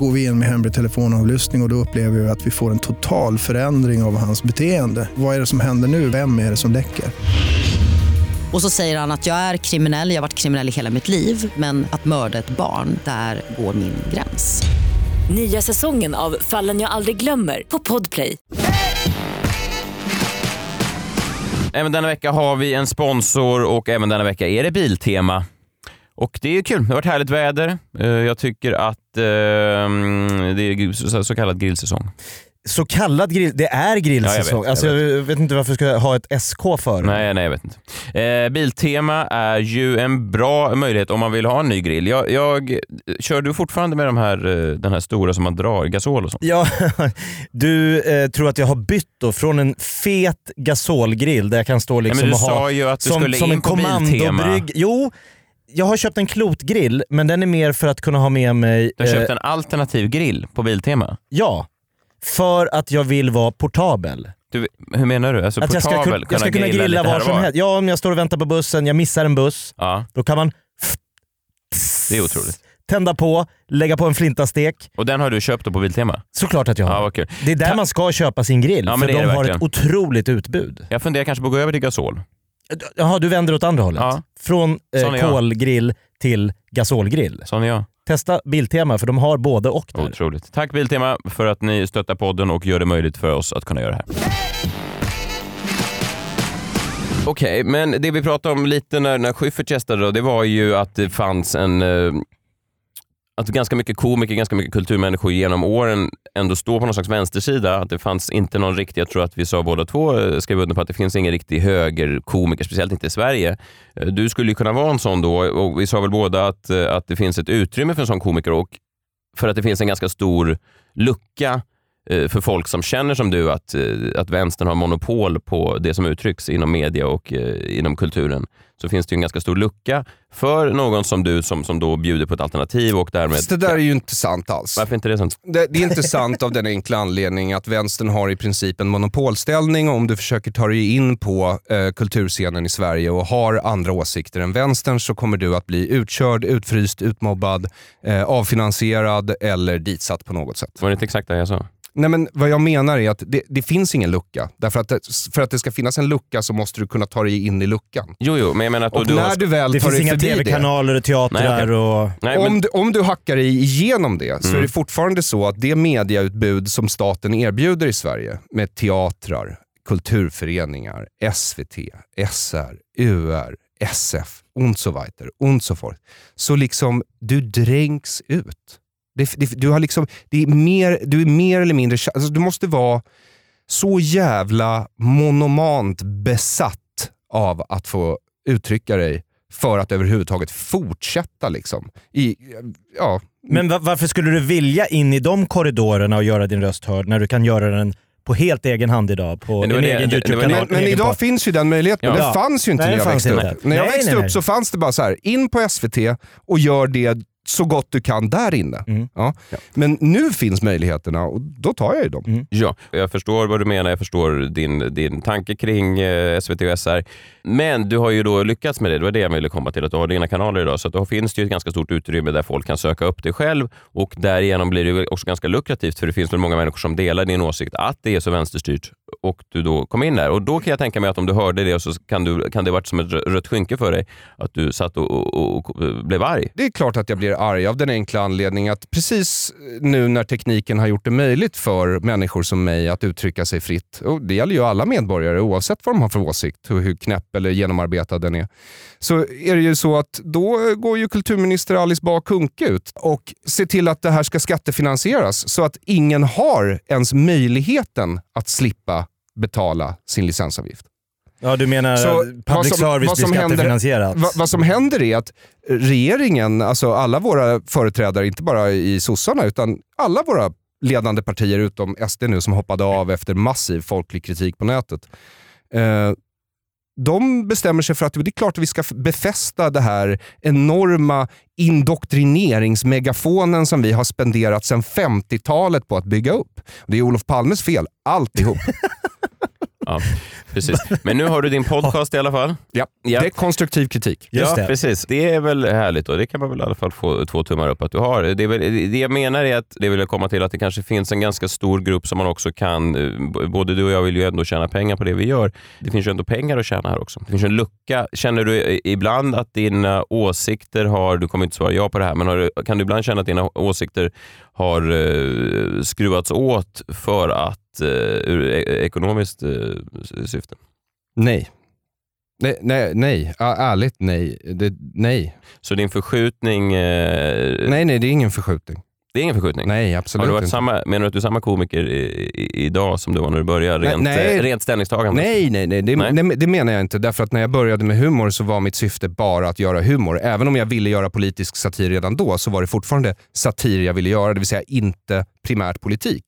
Går vi in med hemlig telefonavlyssning och, och då upplever vi att vi får en total förändring av hans beteende. Vad är det som händer nu? Vem är det som läcker? Och så säger han att jag är kriminell, jag har varit kriminell i hela mitt liv men att mörda ett barn, där går min gräns. Nya säsongen av Fallen jag aldrig glömmer på Podplay. Även denna vecka har vi en sponsor och även denna vecka är det Biltema. Och det är kul. Det har varit härligt väder. Eh, Jag tycker att det är så- så kallad grillsäsong. Så kallad grill, det är grillsäsong. Ja, jag vet, alltså, jag jag, vet. inte varför jag ska ha ett SK för. Nej, nej, jag vet inte. Eh, Biltema är ju en bra möjlighet om man vill ha en ny grill. Jag, jag, kör du fortfarande med de här, eh, den här stora som man drar, gasol och sånt? Ja, du eh, tror att jag har bytt då från en fet gasolgrill där jag kan stå liksom men du och ha sa ju att du som, skulle som in en Biltema. kommandobrygg. Jo, jag har köpt en klotgrill men den är mer för att kunna ha med mig... Du har eh, köpt en alternativ grill på Biltema. Ja, för att jag vill vara portabel. Du, hur menar du? Alltså att jag ska, portabel, kun- jag ska kunna grilla, här var som helst. Ja, om jag står och väntar på bussen, jag missar en buss, Ja, då kan man det är otroligt. tända på, lägga på en flintastek. Och den har du köpt på Biltema? Såklart att jag har. Ja, kul. Det är där Ta- man ska köpa sin grill, Ja, för de har ett otroligt utbud. Jag funderar kanske på att gå över till gasol. Jaha, du vänder åt andra hållet? Ja. Från eh, kolgrill till gasolgrill. Sån är jag. Testa Biltema för de har både och där. Otroligt. Tack Biltema för att ni stöttar podden och gör det möjligt för oss att kunna göra det här. Okej, men det vi pratade om lite när, när Schyffert gästade då, det var ju att det fanns en... Eh, att ganska mycket komiker, ganska mycket kulturmänniskor genom åren ändå står på någon slags vänstersida. Att det fanns inte någon riktig, jag tror att vi sa båda två, eh, skrev under på att det finns ingen riktig högerkomiker, speciellt inte i Sverige. Eh, du skulle ju kunna vara en sån då och vi sa väl båda att, eh, att det finns ett utrymme för en sån komiker och för att det finns en ganska stor lucka eh, för folk som känner som du att, eh, att vänstern har monopol på det som uttrycks inom media och eh, inom kulturen så finns det ju en ganska stor lucka för någon som du som, som då bjuder på ett alternativ och därmed... Det där är ju inte sant alls. Varför inte det sant? Det, det är inte sant av den enkla anledningen att vänstern har i princip en monopolställning och om du försöker ta dig in på eh, kulturscenen i Sverige och har andra åsikter än vänstern så kommer du att bli utkörd, utfryst, utmobbad, eh, avfinansierad eller ditsatt på något sätt. Var det inte exakt det jag sa? Nej, men vad jag menar är att det, det finns ingen lucka. Därför att det, för att det ska finnas en lucka så måste du kunna ta dig in i luckan. Jo, jo, men jag menar att Och du när har... du väl Det tar finns dig inga förbi det, tv-kanaler och teatrar Nej, okej. och... Nej, men, om, du, om du hackar dig igenom det så Mm. är det fortfarande så att det mediautbud som staten erbjuder i Sverige med teatrar, kulturföreningar, SVT, SR, UR, SF, und so weiter, und so fort. Så liksom, du dränks ut. Det, det, du, har liksom, det är mer, du är mer eller mindre... Alltså, du måste vara så jävla monomant besatt av att få uttrycka dig för att överhuvudtaget fortsätta. Liksom. I, ja, Men va- varför skulle du vilja in i de korridorerna och göra din röst hörd när du kan göra den på helt egen hand idag på Men din egen YouTube-kanal? men, men idag podd? finns ju den möjligheten. Ja. Den fanns ju inte Nej, när jag växte upp. När jag Nej, växte nej, upp nej. så fanns det bara så här, in på SVT och gör det så gott du kan där inne. Mm. Ja. Men nu finns möjligheterna och då tar jag ju dem. Mm. Ja, jag förstår vad du menar. Jag förstår din, din tanke kring eh, SVT och SR. Men du har ju då lyckats med det. Det var det jag ville komma till. Att du har dina kanaler idag. Så att då finns det ju ett ganska stort utrymme där folk kan söka upp dig själv. Och därigenom blir det också ganska lukrativt. För det finns väl många människor som delar din åsikt att det är så vänsterstyrt. Och du då kom in där. Och då kan jag tänka mig att om du hörde det så kan, du, kan det varit som ett rö- rött skynke för dig. Att du satt och, och, och, och blev arg. Det är klart att jag blir arg av den enkla anledningen att precis nu när tekniken har gjort det möjligt för människor som mig att uttrycka sig fritt, och det gäller ju alla medborgare oavsett vad de har för åsikt och hur knäpp eller genomarbetad den är, så är det ju så att då går ju kulturminister Alice Bah Kuhnke ut och ser till att det här ska skattefinansieras så att ingen har ens möjligheten att slippa betala sin licensavgift. Ja, du menar Så public service blir skattefinansierat? vad, vad som händer är att regeringen, alltså alla våra företrädare, inte bara i sossarna, utan alla våra ledande partier utom SD nu som hoppade av efter massiv folklig kritik på nätet. Eh, de bestämmer sig för att det är klart att vi ska befästa det här enorma indoktrineringsmegafonen som vi har spenderat sedan 50-talet på att bygga upp. Det är Olof Palmes fel, alltihop. Ja, precis. Men nu har du din podcast i alla fall. Ja, Ja. det är konstruktiv kritik. ja, precis. Det är väl härligt och det kan man väl i alla fall få två tummar upp att du har. Det, är väl, det jag menar är att det vill jag komma till att det kanske finns en ganska stor grupp som man också kan, eh, både du och jag vill ju ändå tjäna pengar på det vi gör. Det finns ju ändå pengar att tjäna här också. Det finns en lucka. Känner du ibland att dina åsikter har, du kommer inte svara ja på det här, men du- kan du ibland känna att dina åsikter har eh, skruvats åt för att, eh, ur e- ekonomiskt eh, syfte? Nej. Nej, nej, nej. Ärligt nej. Det, nej. Så din förskjutning... Eh, Nej, nej, det är ingen förskjutning. Det är ingen förskjutning? Nej, absolut Har du varit inte. samma, menar du att du är samma komiker i, i, idag som du var när du började? Rent, nej. eh, rent ställningstagande? Nej, nej, nej. Det, Nej. Det, det menar jag inte. Därför att när jag började med humor så var mitt syfte bara att göra humor. Även om jag ville göra politisk satir redan då så var det fortfarande satir jag ville göra, det vill säga inte primärt politik.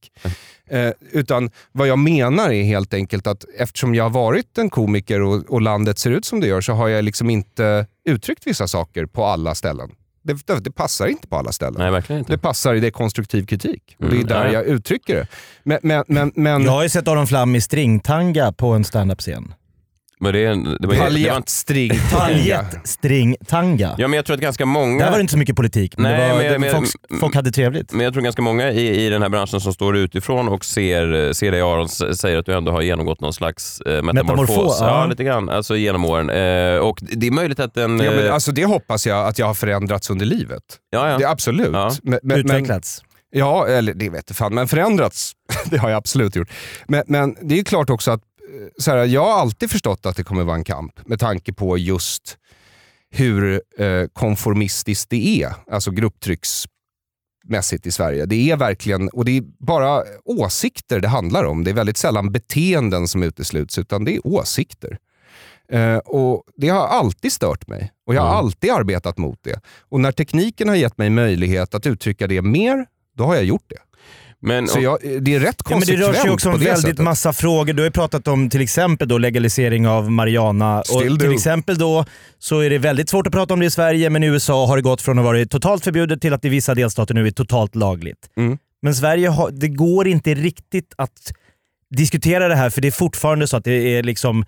Eh, utan vad jag menar är helt enkelt att eftersom jag har varit en komiker och, och landet ser ut som det gör så har jag liksom inte uttryckt vissa saker på alla ställen. Det, det, det passar inte på alla ställen. Nej, verkligen inte. Det passar i det konstruktiv kritik och det är Mm, där ja. jag uttrycker det. Men, men, men, men... Jag har ju sett Aron Flam i stringtanga på en standup-scen. Men det, är en- det var, det var, Paljettstring. Paljettstringtanga. ja, men jag tror att ganska många... Där var det inte så mycket politik, men, Nej, det var, men det, men folk, folk hade trevligt. Men jag tror ganska många i, i den här branschen som står utifrån och ser, ser dig Aron, s- säger att du ändå har genomgått någon slags eh, metamorfos. Metamorfos, ja. ja. lite grann. Alltså genom åren. Eh, och det är möjligt att den... Ja, men eh, alltså, det hoppas jag att jag har förändrats under livet. ja, ja. Det, absolut. Ja. Men, men, men, Utvecklats. ja, eller det vet jag fan, men förändrats. det har jag absolut gjort. Men, men det är ju klart också att så här, jag har alltid förstått att det kommer vara en kamp med tanke på just hur eh, konformistiskt det är, alltså grupptrycksmässigt i Sverige. Det är verkligen, och det är bara åsikter det handlar om. Det är väldigt sällan beteenden som utesluts, utan det är åsikter. Eh, och Det har alltid stört mig och jag har Mm. alltid arbetat mot det. Och när tekniken har gett mig möjlighet att uttrycka det mer, då har jag gjort det. Men, Så jag, det är rätt Ja, men det konsekvent rör sig också om väldigt sättet. massa frågor. Du har ju pratat om till exempel då legalisering av marijuana. Still Och do. till exempel då så är det väldigt svårt att prata om det i Sverige, men i USA har det gått från att vara totalt förbjudet till att i vissa delstater nu är totalt lagligt. Mm. Men Sverige har, det går inte riktigt att diskutera det här för det är fortfarande så att det är liksom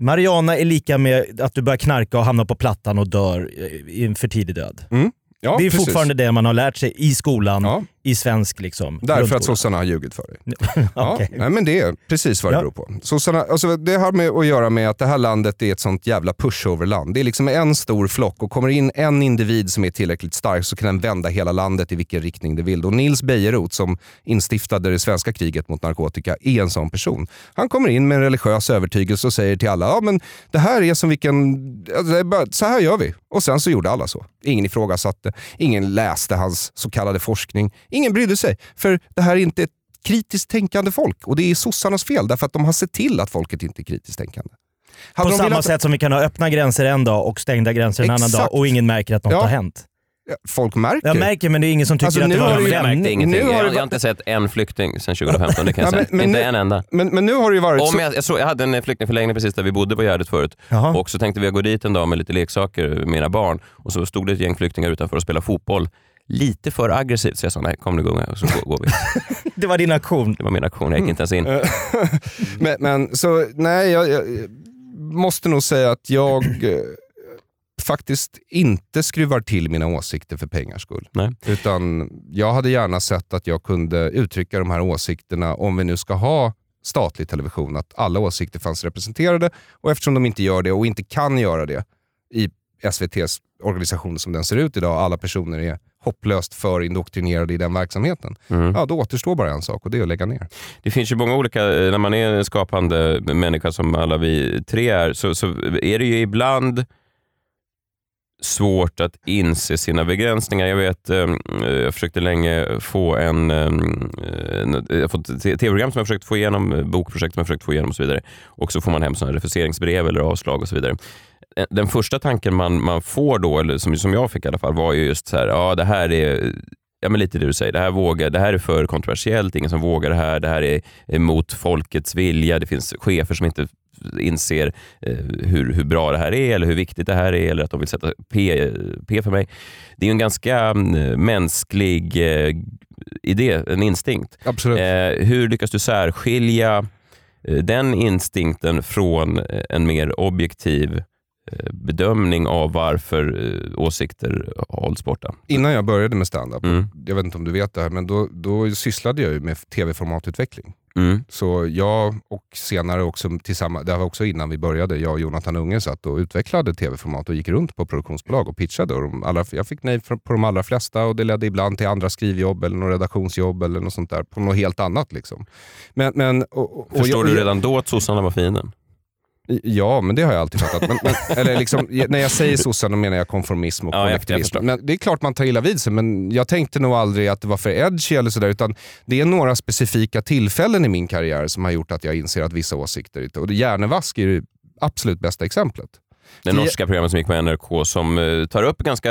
Marijuana är lika med att du börjar knarka och hamnar på plattan och dör eh, i en för tidig död. Ja, det är precis. fortfarande det man har lärt sig i skolan, Ja. I svensk liksom, Därför att sossarna har ljugit för dig. Ja, Okej. nej, men det är precis vad det Ja. beror på. Sossarna, alltså, det har med att göra med att det här landet är ett sånt jävla pushover-land. Det är liksom en stor flock och kommer in en individ som är tillräckligt stark så kan den vända hela landet i vilken riktning det vill. Och Nils Bejerot som instiftade det svenska kriget mot narkotika är en sån person. Han kommer in med en religiös övertygelse och säger till alla, ja men det här är som vilken, alltså, så här gör vi. Och sen så gjorde alla så. Ingen ifrågasatte, ingen läste hans så kallade forskning. Ingen brydde sig. För det här är inte ett kritiskt tänkande folk. Och det är sossarnas fel därför att de har sett till att folket inte är kritiskt tänkande. Hade På samma velat- sätt som vi kan ha öppna gränser en dag och stängda gränser en annan Exakt. dag och ingen märker att något Ja. har hänt. Folk märker. Jag märker men det är ingen som tycker Alltså, att det var har jag märkte vändning. ingenting. nu har Jag, jag har inte sett en flykting sedan 2015, det kan jag Ja, säga. men- men inte nu- en enda. Men, men nu har det ju varit Om så... jag, jag, såg, jag hade en flyktingförläggning precis där vi bodde på Gärdet förut Jaha. och så tänkte vi gå dit en dag med lite leksaker med mina barn och så stod det ett gäng flyktingar utanför och spelade fotboll. Lite för aggressivt så jag sa nej kom nu gunga och så går, går vi. Det var din aktion. Det var min aktion, jag gick inte ens in. men, men så nej, jag, jag måste nog säga att jag eh, faktiskt inte skruvar till mina åsikter för pengars skull. Nej. Utan jag hade gärna sett att jag kunde uttrycka de här åsikterna om vi nu ska ha statlig television, att alla åsikter fanns representerade och eftersom de inte gör det och inte kan göra det i SVTs organisation som den ser ut idag, alla personer är hopplöst för indoktrinerade i den verksamheten. Mm. Ja, då återstår bara en sak och det är att lägga ner. Det finns ju många olika, eh, när man är en skapande människa som alla vi tre är, så, så är det ju ibland svårt att inse sina begränsningar. Jag vet, eh, jag försökte länge få en, eh, jag fått tv-program som jag försökt få igenom, bokprojekt som jag försökt få igenom och så vidare. Och så får man hem här refuseringsbrev eller avslag och så vidare. Eh, Den första tanken man, man får då, eller som, som jag fick i alla fall, var ju just så här, ja det här är Ja, men lite det du säger. Det här, vågar, det här är för kontroversiellt, ingen som vågar det här. Det här är emot folkets vilja. Det finns chefer som inte inser eh, hur, hur bra det här är eller hur viktigt det här är eller att de vill sätta P, P för mig. Det är en ganska mm, mänsklig eh, idé, en instinkt. Absolut. Eh, hur lyckas du särskilja eh, den instinkten från eh, en mer objektiv eh, bedömning av varför eh, åsikter hålls borta? Innan jag började med standup, Mm. jag vet inte om du vet det här, men då, då sysslade jag med tv-formatutveckling. Mm. Så jag och senare också tillsammans, det var också innan vi började, jag och Jonathan Unge satt och utvecklade tv-format och gick runt på produktionsbolag och pitchade. Och de allra, jag fick nej på de allra flesta och det ledde ibland till andra skrivjobb eller något redaktionsjobb eller något sånt där på något helt annat. Liksom. Men, men, och, och, Förstår och, du redan då att sossarna var fienden? Ja, men det har jag alltid fattat. Men, men, eller liksom, när jag säger sossarna menar jag konformism och Ja, kollektivism. men det är klart man tar illa vid sig, men jag tänkte nog aldrig att det var för edgy eller sådär. Utan det är några specifika tillfällen i min karriär som har gjort att jag inser att vissa åsikter. Och Hjärnevask är det absolut bästa exemplet. Det norska programmet som gick på NRK som eh, tar upp ganska,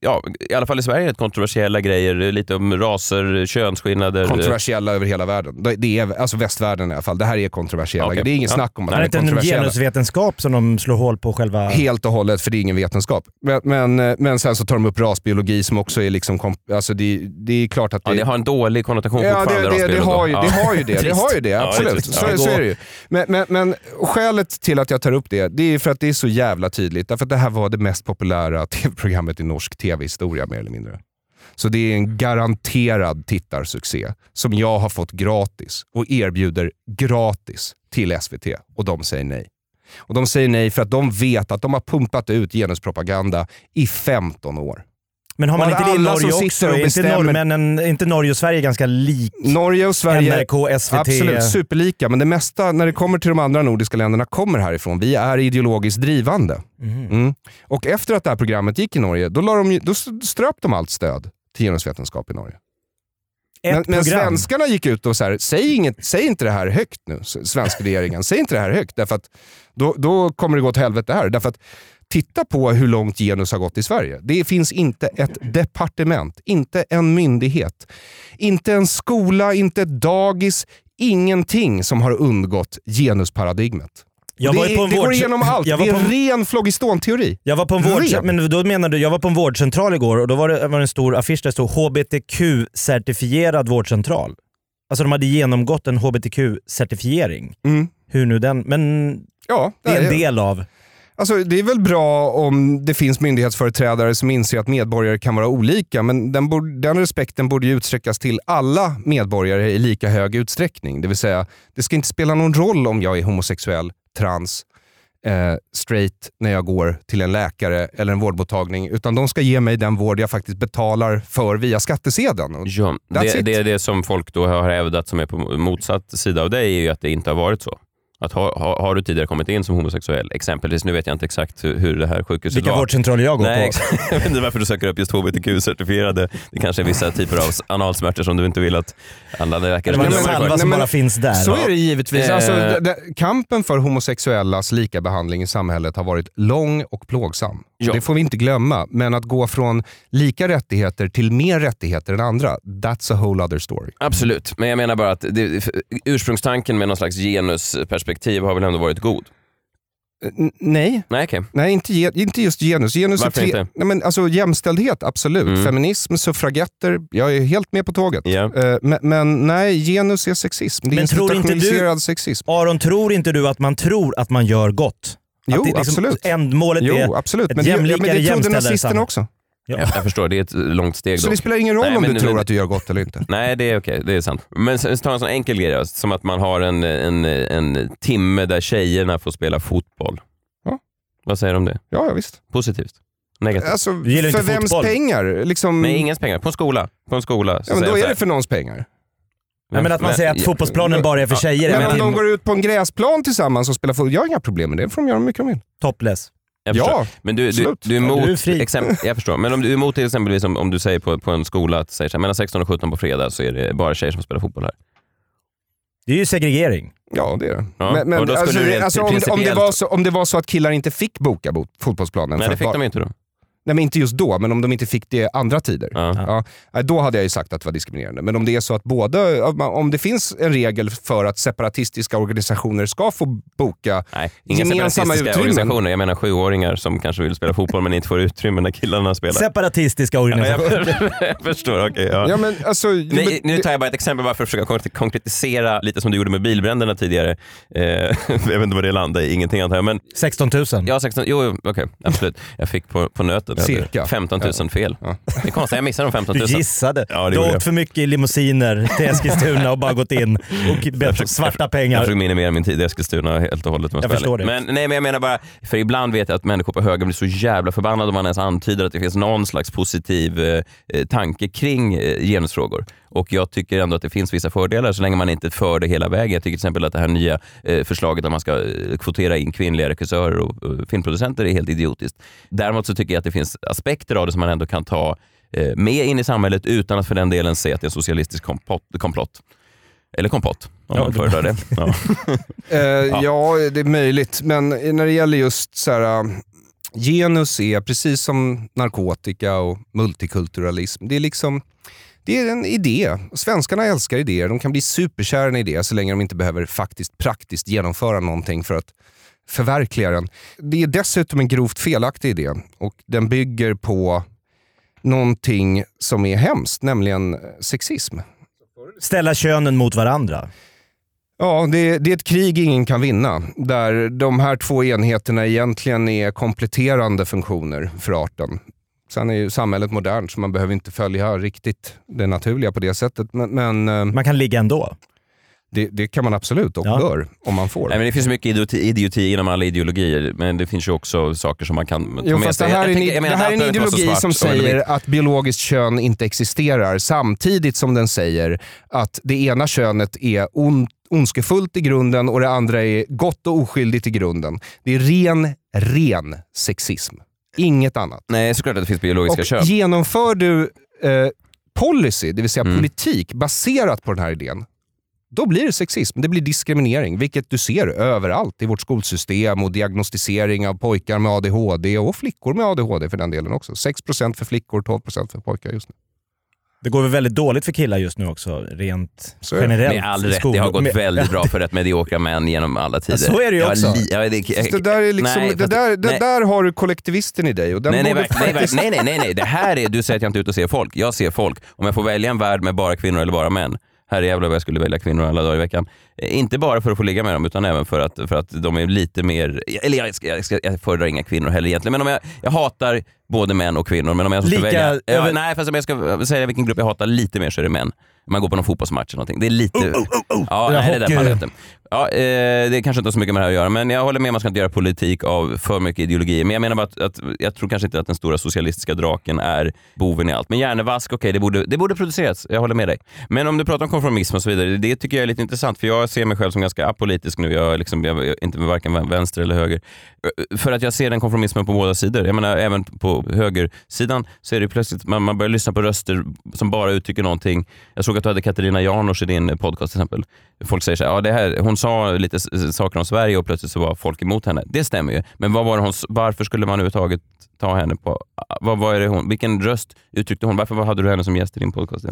ja, i alla fall i Sverige, rätt kontroversiella grejer. Lite om raser, könsskillnader. Kontroversiella över hela världen. Det- Det är, alltså västvärlden i alla fall. Det här är kontroversiella Okej. Det är ingen Ja. snack om att Är de det är inte en kontroversiella. genusvetenskap som de slår hål på själva... Helt och hållet, för det är ingen vetenskap. Men, men, men sen så tar de upp rasbiologi som också är liksom... komp- Alltså det, det är klart att Ja, det har en dålig konnotation Ja, fortfarande. det, det, det, har ju, så. det Ja. har ju det. Det har ju det, Ja, absolut. så, Ja. så är det ju. Men, men, men skälet till att jag tar upp det, det är för att det är så jävla tydligt. Därför att det här var det mest populära tv-programmet i norsk tv-historia mer eller mindre. Så det är en garanterad tittarsuccé som jag har fått gratis och erbjuder gratis till SVT och de säger nej. Och De säger nej för att de vet att de har pumpat ut genuspropaganda i 15 år. Men har man inte det i Norge också? Är inte, norrmännen, inte Norge och Sverige ganska lik? Norge och Sverige, NRK, SVT. absolut superlika, men det mesta när det kommer till de andra nordiska länderna kommer härifrån. Vi är ideologiskt drivande. Mm. Och efter att det här programmet gick i Norge, då, de, då ströp de allt stöd till genusvetenskap i Norge. Men, men svenskarna gick ut och så här, säg, inget, säg inte det här högt nu, svenska regeringen. Säg inte det här högt, därför att då, då kommer det gå till helvete här. Därför att titta på hur långt genus har gått i Sverige. Det finns inte ett departement, inte en myndighet, inte en skola, inte ett dagis, ingenting som har undgått genusparadigmet. Jag det en det går igenom allt. Jag var det är på en- ren flogistonteori. Jag var på en vård, Ren. men då menar du, jag var på en vårdcentral igår och då var det, var det en stor affisch där det stod HBTQ-certifierad vårdcentral. Alltså de hade genomgått en HBTQ-certifiering. Mm. Hur nu den, men Ja, det är en del av... Alltså, det är väl bra om det finns myndighetsföreträdare som inser att medborgare kan vara olika, men den, borde, den respekten borde utsträckas till alla medborgare i lika hög utsträckning. Det vill säga, det ska inte spela någon roll om jag är homosexuell, trans, eh, straight när jag går till en läkare eller en vårdmottagning, utan de ska ge mig den vård jag faktiskt betalar för via skattsedeln. Och Ja, det, det är det som folk då har hävdat som är på motsatt sida av dig, är ju att det inte har varit så. Att ha, ha, har du tidigare kommit in som homosexuell, exempelvis, nu vet jag inte exakt hur, hur det här sjukhuset Vilka var. vårdcentraler jag går Nej, på. exakt. Jag vet inte varför du söker upp just hbtq-certifierade. Det kanske är vissa typer av analsmärtor som du inte vill att andra läkare ska salva som bara finns där. Så är det givetvis. Eh. Alltså, det, det, kampen för homosexuellas likabehandling i samhället har varit lång och plågsam. Ja. Det får vi inte glömma. Men att gå från lika rättigheter till mer rättigheter än andra, that's a whole other story. Absolut, men jag menar bara att det, ursprungstanken med någon slags genusperspektiv har väl ändå varit god? N- nej, Nej, okej. nej inte, inte just genus. genus är Varför tre- inte? Nej, men alltså, jämställdhet, absolut. Mm. Feminism, suffragetter, jag är helt med på tåget. Eh, men, men nej, genus är sexism. Det är Men tror inte du- sexism. Aron, tror inte du att man tror att man gör gott? Jo, att det liksom absolut. Ändmålet Jo, är absolut. ett Men det, men jämlikare, det trodde nazisterna också. Ja. Jag, jag förstår, det är ett långt steg Så dock. det spelar ingen roll Nej, om men du tror att du gör gott eller inte. Nej, det är okej. Det är sant. Men sen- ta en sån enkel grej då, som att man har en, en, en timme där tjejerna får spela fotboll. Ja. Vad säger du om det? Ja, ja visst. Positivt? Negativt. Alltså, för vems pengar? Liksom, Nej, ingens pengar. På en skola. På en skola. så ja, men då är det för någons pengar. Nej, men att man säger att ja, fotbollsplanen bara är för tjejer. Men om de går ut på en gräsplan tillsammans och spelar fotboll, jag har inga problem med det. får de göra mycket de vill. topless. Jag förstår. Ja, Men du, du, du är Ja, emot, du är fri. exempel, jag förstår, men om du är emot till exempelvis om, om du säger på, på en skola att säger så här, mellan 16 och 17 på fredag så är det bara tjejer som spelar fotboll här. Det är ju segregering. Ja, det är det. Ja, Men, men alltså, alltså, om, om, det var så, om det var så att killar inte fick boka bo- fotbollsplanen. Nej det fick bara- de inte då. Nej, men inte just då, men om de inte fick det andra tider. Ja. Ja, då hade jag ju sagt att det var diskriminerande. Men om det är så att både, om det finns en regel för att separatistiska organisationer ska få boka Nej, inga gemensamma separatistiska utrymmen. organisationer. Jag menar sjuåringar som kanske vill spela fotboll men inte får utrymme när killarna spelar. Separatistiska Ja, organisationer. jag, jag förstår, okej. ja. Ja, men alltså, Nej, nu tar jag bara ett exempel bara för att försöka konkret- konkretisera lite som du gjorde med bilbränderna tidigare. Eh, jag vet inte vad det landade i, ingenting antar jag. Men 16 000. ja, 16, jo, okej, absolut. Jag fick på, på nöten. Jag Cirka. 15 000 fel. Ja. Det är konstigt, jag missade de 15 Du 000. gissade. Ja, du jag. åkt för mycket i limousiner till Eskilstuna och bara gått in och bett svarta Jag pengar. försöker minimera min tid i Eskilstuna helt och hållet. om Jag förstår det. Men, nej, men jag menar bara, för ibland vet jag att människor på höger blir så jävla förbannade om man ens antyder att det finns någon slags positiv eh, eh, tanke kring eh, genusfrågor. Och jag tycker ändå att det finns vissa fördelar så länge man inte för det hela vägen. Jag tycker till exempel att det här nya eh, förslaget att man ska eh, kvotera in kvinnliga regissörer och eh, filmproducenter är helt idiotiskt. Däremot så tycker jag att det finns aspekter av det som man ändå kan ta eh, med in i samhället utan att för den delen säga att det är en socialistisk kompott. komplott. Eller kompott, om Ja, man det- föredrar det. Ja. Eh, ja. det är möjligt. Men när det gäller just så här, äh, genus är precis som narkotika och multikulturalism. Det är liksom det är en idé. Svenskarna älskar idéer. De kan bli superkära i en idé så länge de inte behöver faktiskt praktiskt genomföra någonting för att förverkliga den. Det är dessutom en grovt felaktig idé och den bygger på någonting som är hemskt, nämligen sexism. Ställa könen mot varandra. Ja, det, det är ett krig ingen kan vinna. Där de här två enheterna egentligen är kompletterande funktioner för arten. Sen är ju samhället modernt så man behöver inte följa riktigt det naturliga på det sättet. Men, men eh, Man kan ligga ändå. det, det kan man absolut och Ja. bör om man får. Nej, men det finns mycket idioti, idioti inom alla ideologier, men det finns ju också saker som man kan ta Jo, med fast det sig. här är Jag jag menar det här är en ideologi som säger att biologiskt kön inte existerar samtidigt som den säger att det ena könet är on, ondskefullt i grunden och det andra är gott och oskyldigt i grunden. Det är ren, ren sexism. Inget annat. Nej, såklart att det finns biologiska Och kön. genomför du eh, policy, det vill säga Mm. politik, baserat på den här idén, då blir det sexism. Det blir diskriminering, vilket du ser överallt i vårt skolsystem och diagnostisering av pojkar med ADHD och flickor med ADHD för den delen också. 6% för flickor, 12% för pojkar just nu. Det går väl väldigt dåligt för killar just nu också, rent Så är det. generellt. Med all rätt, det har gått Med- väldigt bra för rätt mediokra män genom alla tider. så är det ju Jag också. Ja, det, det där, är liksom, Nej, det där, det där har du kollektivisten i dig och den Nej nej, nej, nej, nej, nej. Det här är, du säger att jag inte är ute och ser folk. Jag ser folk. Om jag får välja en värld med bara kvinnor eller bara män, här jävlar vad jag skulle välja kvinnor alla dagar i veckan. Inte bara för att få ligga med dem, utan även för att, för att de är lite mer... Eller jag, ska, jag, ska, jag föredrar inga kvinnor heller egentligen, men om jag, jag hatar både män och kvinnor. Men om jag ska Lika välja... Ja, över- Nej, fast om jag ska säga vilken grupp jag hatar lite mer så är det män. Man går på någon fotbollsmatch eller någonting. Det är lite... Ja, Ja, nej, det där hockey. pallar jag inte. Ja, eh, det kanske inte har så mycket med det här att göra, men jag håller med man ska inte göra politik av för mycket ideologi. Men jag menar bara att, att jag tror kanske inte att den stora socialistiska draken är boven i allt. Men hjärnevask, okej, det, borde, det borde produceras. Jag håller med dig. Men om du pratar om konformism och så vidare, det tycker jag är lite intressant, för jag ser mig själv som ganska apolitisk nu. Jag är, liksom, jag inte varken vänster eller höger. Eh, för att jag ser den konformismen på båda sidor. Jag menar, även på högersidan så är det plötsligt, man, man börjar lyssna på röster som bara uttrycker någonting. Jag såg att du hade Katarina Janouch i din podcast till exempel. Folk säger så här, ja, det här, hon sa lite saker om Sverige och plötsligt så var folk emot henne. Det stämmer ju. Men vad var hon, varför skulle man överhuvudtaget ta henne på... Vad, vad är det hon, vilken röst uttryckte hon? Varför hade du henne som gäst i din podcast?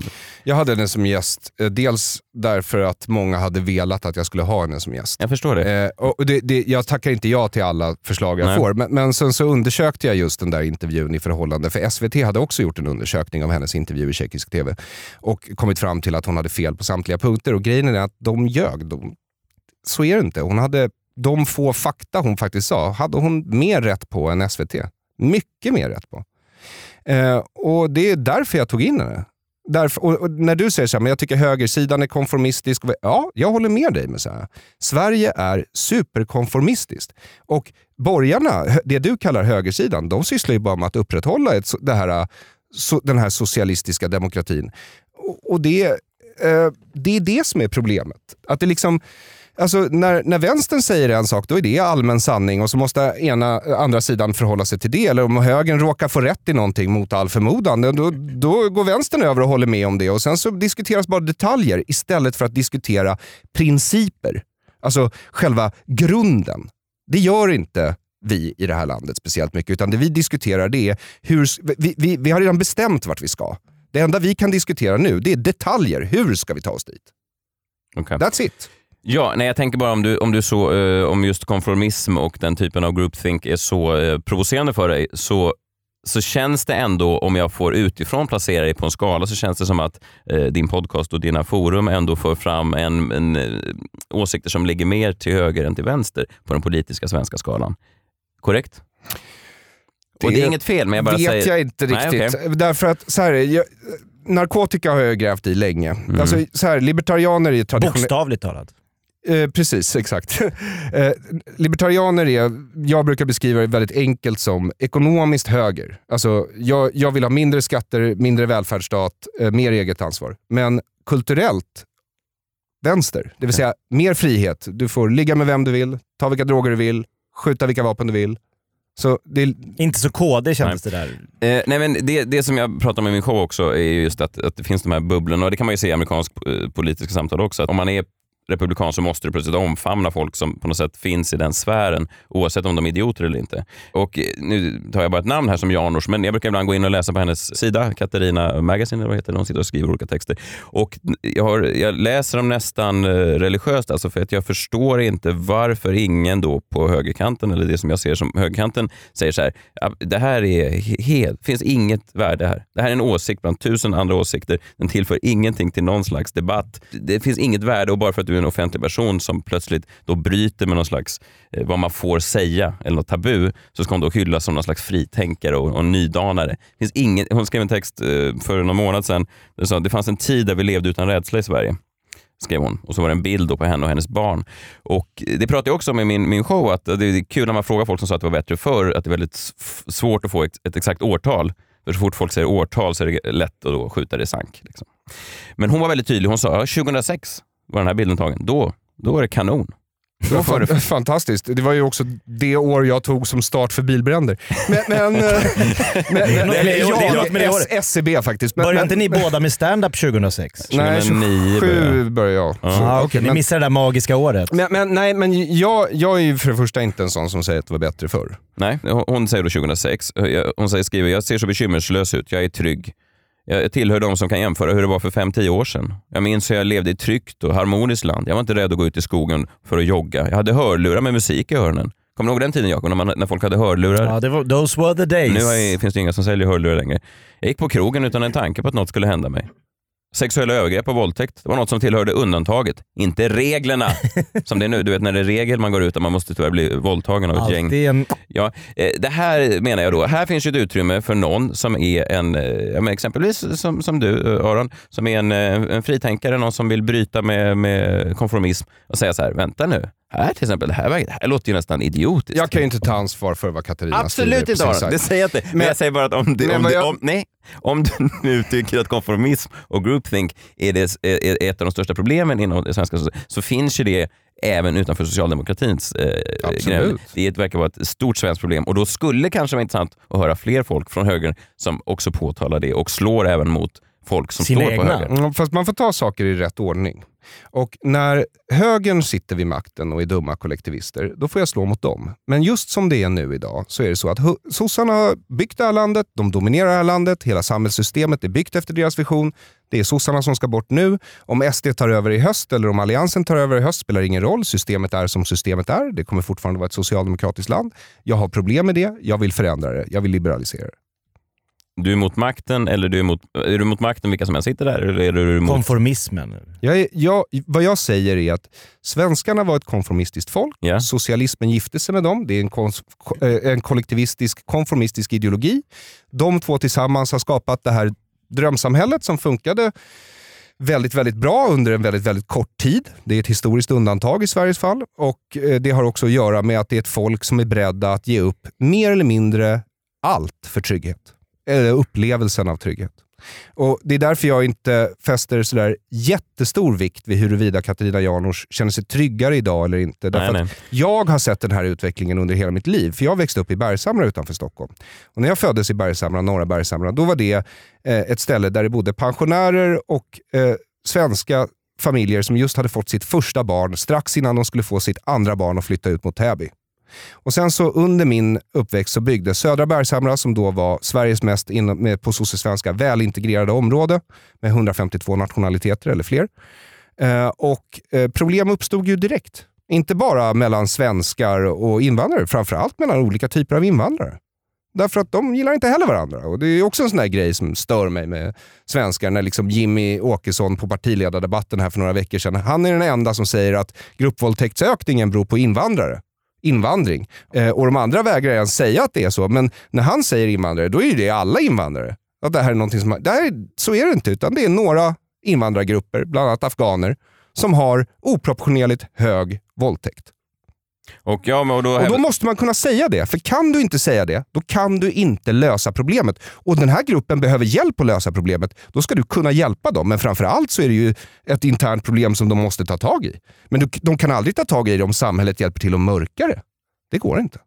Jag hade henne som gäst, eh, dels därför att många hade velat att jag skulle ha henne som gäst. Jag förstår det. Eh, och det, det, jag tackar inte ja till alla förslag jag Nej. får, men, men sen så undersökte jag just den där intervjun i förhållande, för SVT hade också gjort en undersökning av hennes intervju i tjeckisk TV och kommit fram till att hon hade fel på samtliga punkter. Och grejen är att de ljög. De, så är det inte. Hon hade de få fakta hon faktiskt sa, hade hon mer rätt på än SVT. Mycket mer rätt på. Eh, och det är därför jag tog in henne. Därför, och, och när du säger så här, men jag tycker högersidan är konformistisk. Ja, jag håller med dig med så här. Sverige är superkonformistiskt. Och borgarna, det du kallar högersidan, de sysslar ju bara med att upprätthålla ett, det här, so, den här socialistiska demokratin. Och, och det, eh, det är det som är problemet. Att det liksom... Alltså, när, när vänstern säger en sak, då är det allmän sanning och så måste ena, andra sidan förhålla sig till det. Eller om högern råkar få rätt i någonting mot all förmodan, då, då går vänstern över och håller med om det. Och Sen så diskuteras bara detaljer istället för att diskutera principer. Alltså själva grunden. Det gör inte vi i det här landet speciellt mycket, utan det vi diskuterar det är hur, vi, vi, vi har redan bestämt vart vi ska. Det enda vi kan diskutera nu det är detaljer. Hur ska vi ta oss dit? Okay. That's it. Ja, nej, jag tänker bara om du, om du så, eh, om just konformism och den typen av groupthink är så eh, provocerande för dig, så, så känns det ändå, om jag får utifrån placera dig på en skala, så känns det som att eh, din podcast och dina forum ändå för fram en, en, en, åsikter som ligger mer till höger än till vänster på den politiska svenska skalan. Korrekt? Det och det är inget fel, men jag bara vet säger... jag inte Nej, riktigt. okej. Därför att så här, jag, narkotika har jag grävt i länge. Mm. Alltså, så här, libertarianer är traditionellt... Bokstavligt talat. Eh, precis, exakt. eh, libertarianer är, jag brukar beskriva det väldigt enkelt som ekonomiskt höger. Alltså, jag, jag vill ha mindre skatter, mindre välfärdsstat, eh, mer eget ansvar. Men kulturellt vänster. Det vill säga mer frihet. Du får ligga med vem du vill, ta vilka droger du vill, skjuta vilka vapen du vill. Så det är... Inte så KD kändes det där. Eh, nej men det, det som jag pratar om i min show också är ju just att, att det finns de här bubblorna och det kan man ju se i amerikansk eh, politiska samtal också. Att om man är republikan så måste du plötsligt omfamna folk som på något sätt finns i den sfären oavsett om de är idioter eller inte. Och eh, nu tar jag bara ett namn här som Janouch, men jag brukar ibland gå in och läsa på hennes sida, Katarina Magazine eller vad heter det, hon sitter och skriver olika texter. Och jag, har, jag läser dem nästan eh, religiöst alltså för att jag förstår inte varför ingen då på högerkanten, eller det som jag ser som högerkanten, säger så här, det här är helt, finns inget värde här. Det här är en åsikt bland tusen andra åsikter. Den tillför ingenting till någon slags debatt. Det finns inget värde och bara för att du är en offentlig person som plötsligt då bryter med någon slags, eh, vad man får säga eller något tabu, så ska hon då hyllas som någon slags fritänkare och, och nydanare. Det finns ingen, hon skrev en text eh, för någon månad sedan, där det sa det fanns en tid där vi levde utan rädsla i Sverige skrev hon. Och så var det en bild då på henne och hennes barn. Och Det pratade jag också om i min, min show, att det är kul när man frågar folk som sa att det var bättre förr, att det är väldigt svårt att få ett, ett exakt årtal. För så fort folk säger årtal så är det lätt att då skjuta det i sank. Liksom. Men hon var väldigt tydlig. Hon sa ja, 2006 var den här bilden tagen. Då, då var det kanon. Det var fan, fantastiskt. Det var ju också det år jag tog som start för bilbränder. Men, men, eh, men, Det är något med det- ja, det är något med det S- året. SCB faktiskt. Men, Började men, inte ni båda med stand-up 2006? Nej, 2009 27 började jag. Ah, okej, ni men- missade det där magiska året. Men, men, nej, men jag, jag är ju för det första inte en sån som säger att det var bättre förr. Nej, hon- säger då 2006. Jag- Hon säger, skriver, jag ser så bekymmerslös ut, jag är trygg. Jag tillhör de som kan jämföra hur det var för 5-10 år sedan. Jag minns hur jag levde i ett tryggt och harmoniskt land. Jag var inte rädd att gå ut i skogen för att jogga. Jag hade hörlurar med musik i öronen. Kommer du ihåg den tiden Jakob, när, man- när folk hade hörlurar? Ja, det var, those were the days. Nu jag, finns det inga som säljer hörlurar längre. Jag gick på krogen utan en tanke på att något skulle hända mig. Sexuella övergrepp och våldtäkt, det var något som tillhörde undantaget, inte reglerna. som det är nu, du vet när det är regel man går ut och man måste tyvärr bli våldtagen av ett gäng. En... Ja, eh, det här menar jag då, här finns ju ett utrymme för någon som är en, eh, ja, exempelvis som, som du eh, Aron, som är en, en fritänkare, någon som vill bryta med, med konformism och säga så här, vänta nu, här till exempel, det här, det här låter ju nästan idiotiskt. Jag kan ju inte ta ansvar för vad Katarina Absolut skriver på inte det säger jag inte. Men, Men- jag säger bara att om, Men om, jag- om, nej, om du nu tycker att konformism och groupthink är, det, är, ett av de största problemen inom det svenska så finns ju det även utanför socialdemokratins eh, Absolut. gräns. Det verkar vara ett stort svenskt problem och då skulle det kanske vara intressant att höra fler folk från högern som också påtalar det och slår även mot folk som Sina står på egna. höger. Mm, Fast man får ta saker i rätt ordning. Och när högern sitter vid makten och är dumma kollektivister, då får jag slå mot dem. Men just som det är nu idag så är det så att sossarna har byggt det här landet, de dominerar det här landet, hela samhällssystemet är byggt efter deras vision. Det är sossarna som ska bort nu. Om SD tar över i höst eller om Alliansen tar över i höst spelar ingen roll. Systemet är som systemet är. Det kommer fortfarande vara ett socialdemokratiskt land. Jag har problem med det. Jag vill förändra det. Jag vill liberalisera det. Du är mot makten eller du är, mot, är du mot makten vilka som än sitter där? Eller är du emot Konformismen. Jag är, jag, vad jag säger är att svenskarna var ett konformistiskt folk. Ja. Socialismen gifte sig med dem. Det är en, kons, ko- eh, en kollektivistisk, konformistisk ideologi. De två tillsammans har skapat det här drömsamhället som funkade väldigt, väldigt bra under en väldigt, väldigt kort tid. Det är ett historiskt undantag i Sveriges fall och eh, det har också att göra med att det är ett folk som är beredda att ge upp mer eller mindre allt för trygghet. Eller upplevelsen av trygghet. Och Det är därför jag inte fäster sådär jättestor vikt vid huruvida Katarina Janouch känner sig tryggare idag eller inte. Därför Nej, att nej. Jag har sett den här utvecklingen under hela mitt liv. För Jag växte upp i Bergshamra utanför Stockholm. Och när jag föddes i Bergshamra, norra Bergshamra, då var det eh, ett ställe där det bodde pensionärer och eh, svenska familjer som just hade fått sitt första barn strax innan de skulle få sitt andra barn och flytta ut mot Täby. Och sen så under min uppväxt så byggdes Södra Bergshamra som då var Sveriges mest in, med, på svenska välintegrerade område med 152 nationaliteter eller fler. Eh, och eh, problem uppstod ju direkt. Inte bara mellan svenskar och invandrare, framförallt mellan olika typer av invandrare. Därför att de gillar inte heller varandra. Och Det är också en sån där grej som stör mig med svenskar. När liksom Jimmy Åkesson på partiledardebatten här för några veckor sedan, han är den enda som säger att gruppvåldtäktsökningen beror på invandrare invandring. Eh, och de andra vägrar ens säga att det är så. Men när han säger invandrare, då är ju det alla invandrare. Att det här är någonting som, det här, så är det inte, utan det är några invandrargrupper, bland annat afghaner, som har oproportionerligt hög våldtäkt. Och, ja, men och då, Och då måste man kunna säga det. För kan du inte säga det, då kan du inte lösa problemet. Och den här gruppen behöver hjälp att lösa problemet. Då ska du kunna hjälpa dem. Men framförallt så är det ju ett internt problem som de måste ta tag i. Men du, de kan aldrig ta tag i det om samhället hjälper till att mörka det. Det går inte.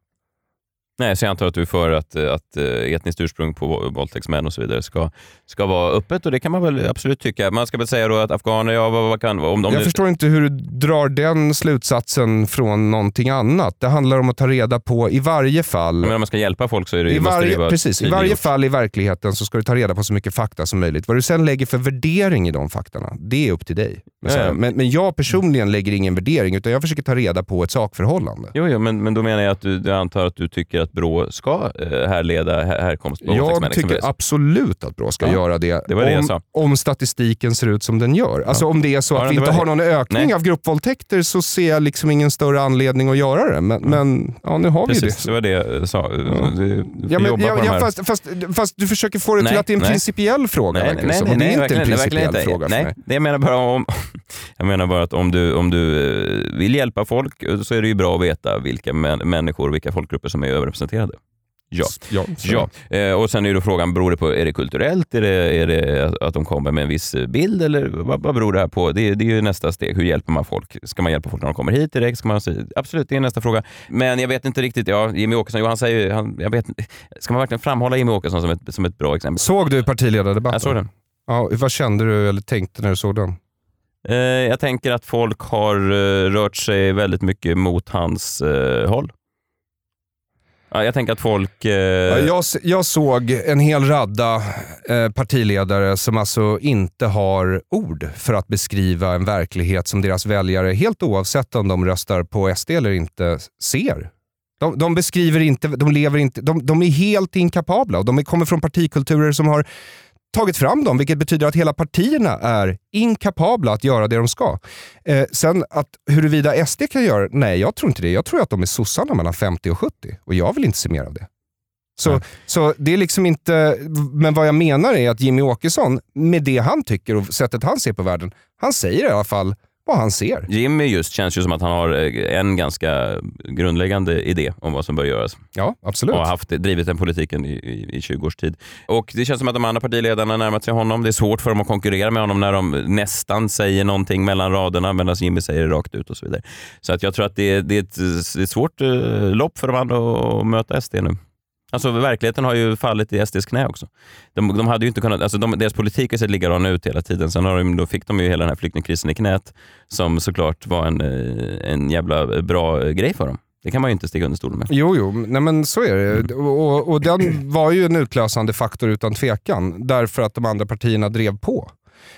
Nej, så jag antar att du är för att, eh, att eh, etniskt ursprung på vå- våldtäktsmän och så vidare ska, ska vara öppet och det kan man väl absolut tycka. Man ska väl säga då att afghaner, ja vad, vad kan... Om de, Jag förstår inte hur du drar den slutsatsen från någonting annat. Det handlar om att ta reda på i varje fall. Men om man ska hjälpa folk så är det, I måste det varje, vara precis, I varje fall i verkligheten så ska du ta reda på så mycket fakta som möjligt. Vad du sen lägger för värdering i de faktorna, det är upp till dig. Men, Ja, ja. men, men jag personligen lägger ingen värdering, utan jag försöker ta reda på ett sakförhållande. Jo, jo men, men då menar jag att du, jag antar att du tycker att Brå ska eh, härleda här, härkomst på Jag tycker absolut att Brå ska Ja, göra det, det var det om, sa. om statistiken ser ut som den gör. Alltså om det är så Ja, att vi inte har någon ökning Nej. av gruppvåldtäkter så ser jag liksom ingen större anledning att göra det. Men, men ja, nu har vi Precis, det. det var det jag sa. Du får Ja, men, ja, ja, fast, fast, fast du försöker få det till Nej, att det är en nej. principiell fråga. Nej, nej, nej, Och det är nej, inte en principiell inte. fråga för nej, mig. det jag menar bara om, jag menar bara att om du, om du eh, vill hjälpa folk eh, så är det ju bra att veta vilka män, människor, vilka folkgrupper som är överrepresenterade. Ja. Ja, ja. Eh, och sen är då frågan, beror det på, är det kulturellt? Är det, är det att de kommer med en viss bild eller vad, vad beror det här på? Det, är- det är ju nästa steg. Hur hjälper man folk? Ska man hjälpa folk när de kommer hit direkt? Ska man, absolut, det är nästa fråga. Men jag vet inte riktigt, ja, Jimmy Åkesson, jo, han säger han, jag vet, ska man verkligen framhålla Jimmy Åkesson som ett, som ett bra exempel? Såg du partiledardebatten? Jag såg den. Ja, vad kände du eller tänkte när du såg den? Eh, jag tänker att folk har eh, rört sig väldigt mycket mot hans håll. Ja, jag tänker att folk... Eh, Ja, jag, jag såg en hel radda eh, partiledare som alltså inte har ord för att beskriva en verklighet som deras väljare, helt oavsett om de röstar på SD eller inte, ser. De, de beskriver inte, de lever inte, de, de är helt inkapabla och de kommer från partikulturer som har tagit fram dem, vilket betyder att hela partierna är inkapabla att göra det de ska. Eh, sen att huruvida SD kan göra nej jag tror inte det. Jag tror att de är sossarna mellan 50 och 70 och jag vill inte se mer av det. Så, så det är liksom inte, men vad jag menar är att Jimmy Åkesson, med det han tycker och sättet han ser på världen, han säger i alla fall vad han ser. Jimmy just känns ju som att han har eh, en ganska grundläggande idé om vad som bör göras. Ja, absolut. Och har haft, drivit den politiken i, i, i 20 års tid. Och Det känns som att de andra partiledarna närmat sig honom. Det är svårt för dem att konkurrera med honom när de nästan säger någonting mellan raderna medan Jimmy säger det rakt ut och så vidare. Så att jag tror att det är, det är, ett, det är ett svårt eh, lopp för de andra att möta SD nu. Alltså verkligheten har ju fallit i SDs knä också. De, de hade ju inte kunnat, alltså de, deras politik har sett likadana ut hela tiden. Sen har de, då fick de ju hela den här flyktingkrisen i knät som såklart var en, eh, en jävla bra eh, grej för dem. Det kan man ju inte stiga under stolen med. Jo, jo, nej men så är det. Och, och, och den var ju en utlösande faktor utan tvekan, därför att de andra partierna drev på.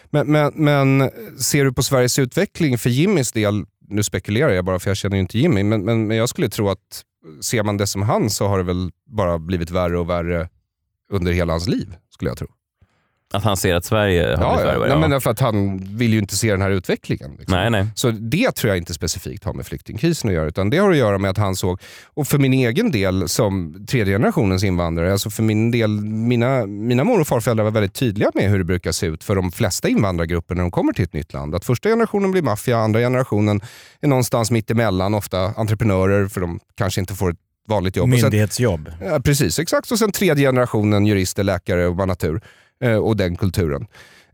Men, men, men ser du på Sveriges utveckling för Jimmys del, nu spekulerar jag bara för jag känner ju inte Jimmy, men, men, men jag skulle tro att ser man det som han så har det väl bara blivit värre och värre under hela hans liv, skulle jag tro. Att han ser att Sverige har Ja, blivit ja. värre? Nej, men därför att han vill ju inte se den här utvecklingen. Liksom. nej, nej. Så det tror jag inte specifikt har med flyktingkrisen att göra, utan det har att göra med att han såg, och för min egen del som tredje generationens invandrare, alltså för min del, mina, mina mor och farföräldrar var väldigt tydliga med hur det brukar se ut för de flesta invandrargrupper när de kommer till ett nytt land. Att första generationen blir maffia, andra generationen är någonstans mitt emellan, ofta entreprenörer för de kanske inte får ett vanligt jobb. Och sen- Myndighetsjobb. Ja, precis, exakt. Och sen tredje generationen jurister, läkare och natur eh, och den kulturen.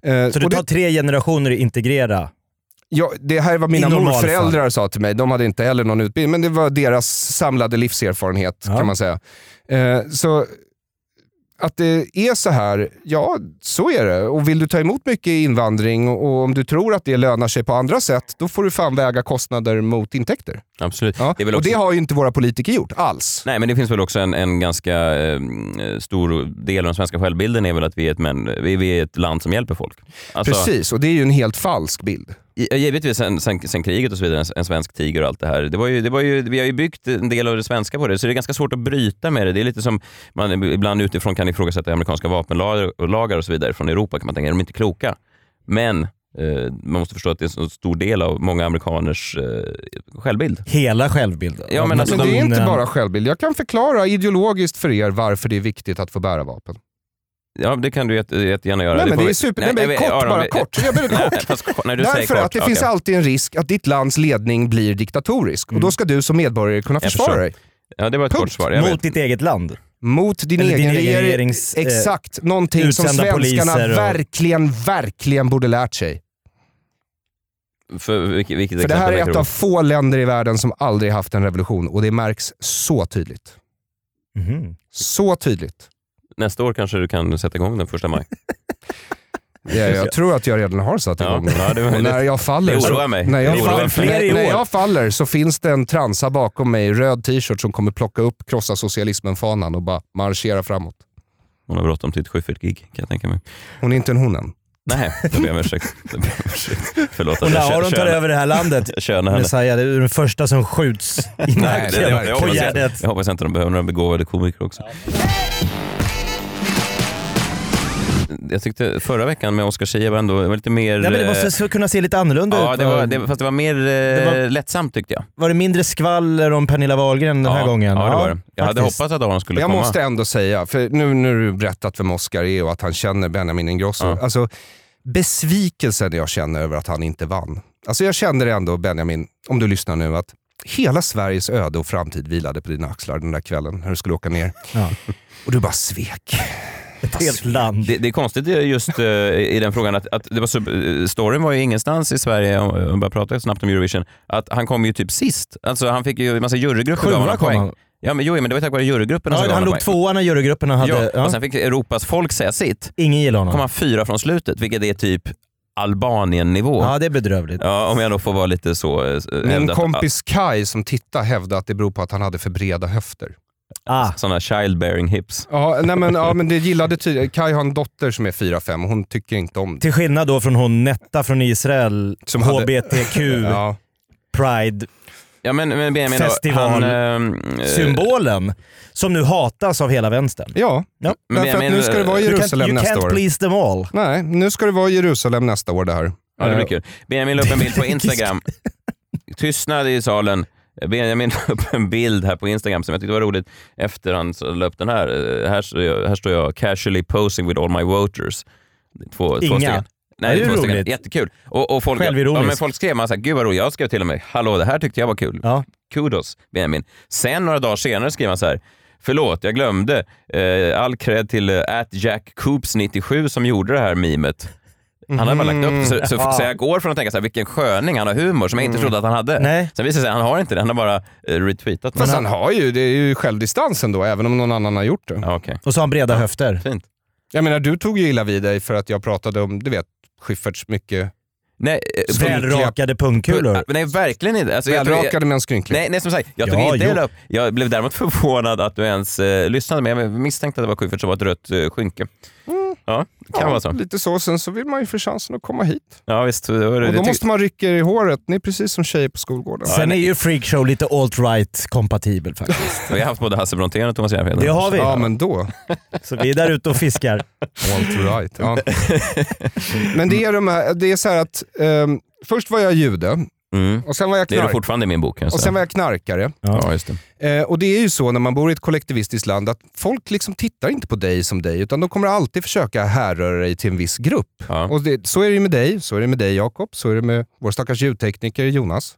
Eh, Så det tar tre generationer att integrera? Ja, det här är vad mina morföräldrar sa till mig. De hade inte heller någon utbildning, men det var deras samlade livserfarenhet Ja. kan man säga. Eh, så att det är så här, ja så är det. Och vill du ta emot mycket invandring och om du tror att det lönar sig på andra sätt, då får du fan väga kostnader mot intäkter. Absolut. Ja. Det väl Och också- det har ju inte våra politiker gjort alls. Nej, men det finns väl också en, en ganska eh, stor del av den svenska självbilden är väl att vi är ett, män, vi är ett land som hjälper folk. Alltså, Precis, och det är ju en helt falsk bild. Givetvis sen, sen, sen kriget och så vidare, en, en svensk tiger och allt det här. Det var ju, det var ju, vi har ju byggt en del av det svenska på det, så det är ganska svårt att bryta med det. Det är lite som man ibland utifrån kan ifrågasätta amerikanska vapenlagar och lagar och så vidare från Europa. kan man tänka, är de inte kloka? Men eh, man måste förstå att det är en stor del av många amerikaners eh, självbild. Hela självbilden? Ja, men alltså Men det är inte nationen. bara självbild. Jag kan förklara ideologiskt för er varför det är viktigt att få bära vapen. Ja, det kan du jätte, jättegärna göra. Nej, men det är super- nej, men jag vet- kort, Aron, bara vi- kort. Jag Nej, kort. fast. Nej, du säger Därför kort. att det Okej. finns alltid en risk att ditt lands ledning blir diktatorisk och då ska du som medborgare kunna försvara dig. Ja, det var ett Punkt. kort svar. Jag vet. Mot ditt eget land? Mot din Eller egen, din egen regering. regerings, eh, Exakt, någonting som svenskarna och- verkligen, verkligen borde lärt sig. För, vilket, vilket För det här är ett av få länder i världen som aldrig haft en revolution och det märks så tydligt. Mhm. Så tydligt. Nästa år kanske du kan sätta igång den första maj. Ja, jag tror att jag redan har satt Ja, igång den. ja, Och när jag faller, det så- oroar mig. När jag, faller, när, när jag faller så finns det en transa bakom mig i röd t-shirt som kommer plocka upp krossa socialismen-fanan och bara marschera framåt. Hon har bråttom till ett Schyffert-gig kan jag tänka mig. Hon är inte en hon än. Nej, jag ber jag om ursäkt. Förlåt Och att när jag Aron tar över det här landet, jag. Messiah, det är den första som skjuts i Nej, det, nacken det, jag, jag, Gärdet. jag hoppas inte de behöver några begåvade komiker också. Jag tyckte förra veckan med Oscar Zia var ändå det var lite mer... Nej, men det måste eh, kunna se lite annorlunda Ja, ut. det var, det, fast det var mer eh, var- lättsamt tyckte jag. Var det mindre skvaller om Pernilla Wahlgren den här ja, gången? Ja, det var det. Jag hade hoppats att Aron skulle Jag komma. måste ändå säga, för nu när du berättat vem Oscar är och att han känner Benjamin Ingrosso. Ja. Alltså, besvikelsen jag känner över att han inte vann. Alltså jag känner ändå Benjamin, om du lyssnar nu, att hela Sveriges öde och framtid vilade på dina axlar den där kvällen när du skulle åka ner. Ja. Och du bara svek. Ett helt land. Det, det är konstigt just eh, i den frågan att, att det var så, eh, storyn var ju ingenstans i Sverige, om jag bara pratar snabbt om Eurovision, att han kom ju typ sist. Alltså han fick ju en massa jurygrupper gav Sjua honom kom poäng. han. Ja men, jo, men det var tack vare jurygrupperna Ja, han låg tvåa när jurygrupperna hade... Ja, Ja, och sen fick Europas folk säga sitt. Ingen gillar kom honom. han fyra från slutet, vilket är typ Albanien-nivå. Ja, det är bedrövligt. Ja, om jag då får vara lite så... eh, Min kompis Kai som tittar hävdade att det beror på att han hade för breda höfter. Ah, Sådana childbearing hips. Ja, nej men, ja, men det gillade tydligen. Kai har en dotter som är 4-5 och hon tycker inte om det. till skillnad då från hon Netta från Israel, Som hade- HBTQ, Ja. Pride, Ja, men, men Benjamin, då, Festival. han, ehm, eh, symbolen som nu hatas av hela vänstern. Ja, Ja. Men därför att men- nu ska det vara You can't, Jerusalem you nästa can't år. please them all. Nej, nu ska det vara Jerusalem nästa år det här. Ja, det blir Eh, kul. Benjamin la upp en bild på Instagram. Tystnad i salen. Benjamin la upp en bild här på Instagram som jag tyckte var roligt efter han så la upp den här. Eh, Här, står jag- här står jag casually posing with all my voters. Två, två Inga. stycken. Ja, Nej, det är två stycken. roligt. Jättekul. Och, och folk, ja, men folk skrev, man sa, gud vad roligt, jag skrev till och med, hallå det här tyckte jag var kul. Ja. Kudos Benjamin. Sen några dagar senare skrev han så här, förlåt jag glömde, eh, all cred till eh, at Jack Coops 97 som gjorde det här memet. Han hade bara lagt upp det, så, så, så jag går från att tänka så här, vilken sköning, han har humor som jag inte trodde att han hade. Nej. Sen visar det sig att han har inte det, han har bara eh, retweetat. Fast Men han har ju, det är ju självdistans ändå, även om någon annan har gjort det. Ja, okej. Och så har han breda höfter. Fint. Jag menar, du tog ju illa vid dig för att jag pratade om, du vet, Schyfferts mycket Nej, eh, Välrakade pungkulor. nej, verkligen inte. Alltså, jag välrakade men skrynkliga. Nej, nej, som sagt, jag tog Ja, inte upp. Jag blev däremot förvånad att du ens eh, lyssnade, men jag misstänkte att det var Schyffert som var ett rött eh, skynke. Ja, det kan ja, vara så. Lite så. Sen så vill man ju få chansen att komma hit. Ja, visst. Det, det, Och då måste man rycka i håret. Ni är precis som tjejer på skolgården. Sen är ju freakshow lite alt-right kompatibel faktiskt. Vi har haft både Hasse Brontén och Thomas Järvheden. Det har vi. Ja, men då. Så vi är där ute och fiskar. Alt right. Ja. Men det är, de här, det är så här att ehm, först var jag jude Mm. och sen var jag, Det är du fortfarande i min bok. och sen var jag knarkare. Ja, just det. Eh, och det är ju så när man bor i ett kollektivistiskt land att folk liksom tittar inte på dig som dig utan de kommer alltid försöka härröra dig till en viss grupp. Ja. Och det, så är det med dig, så är det med dig Jakob, så är det med vår stackars ljudtekniker Jonas.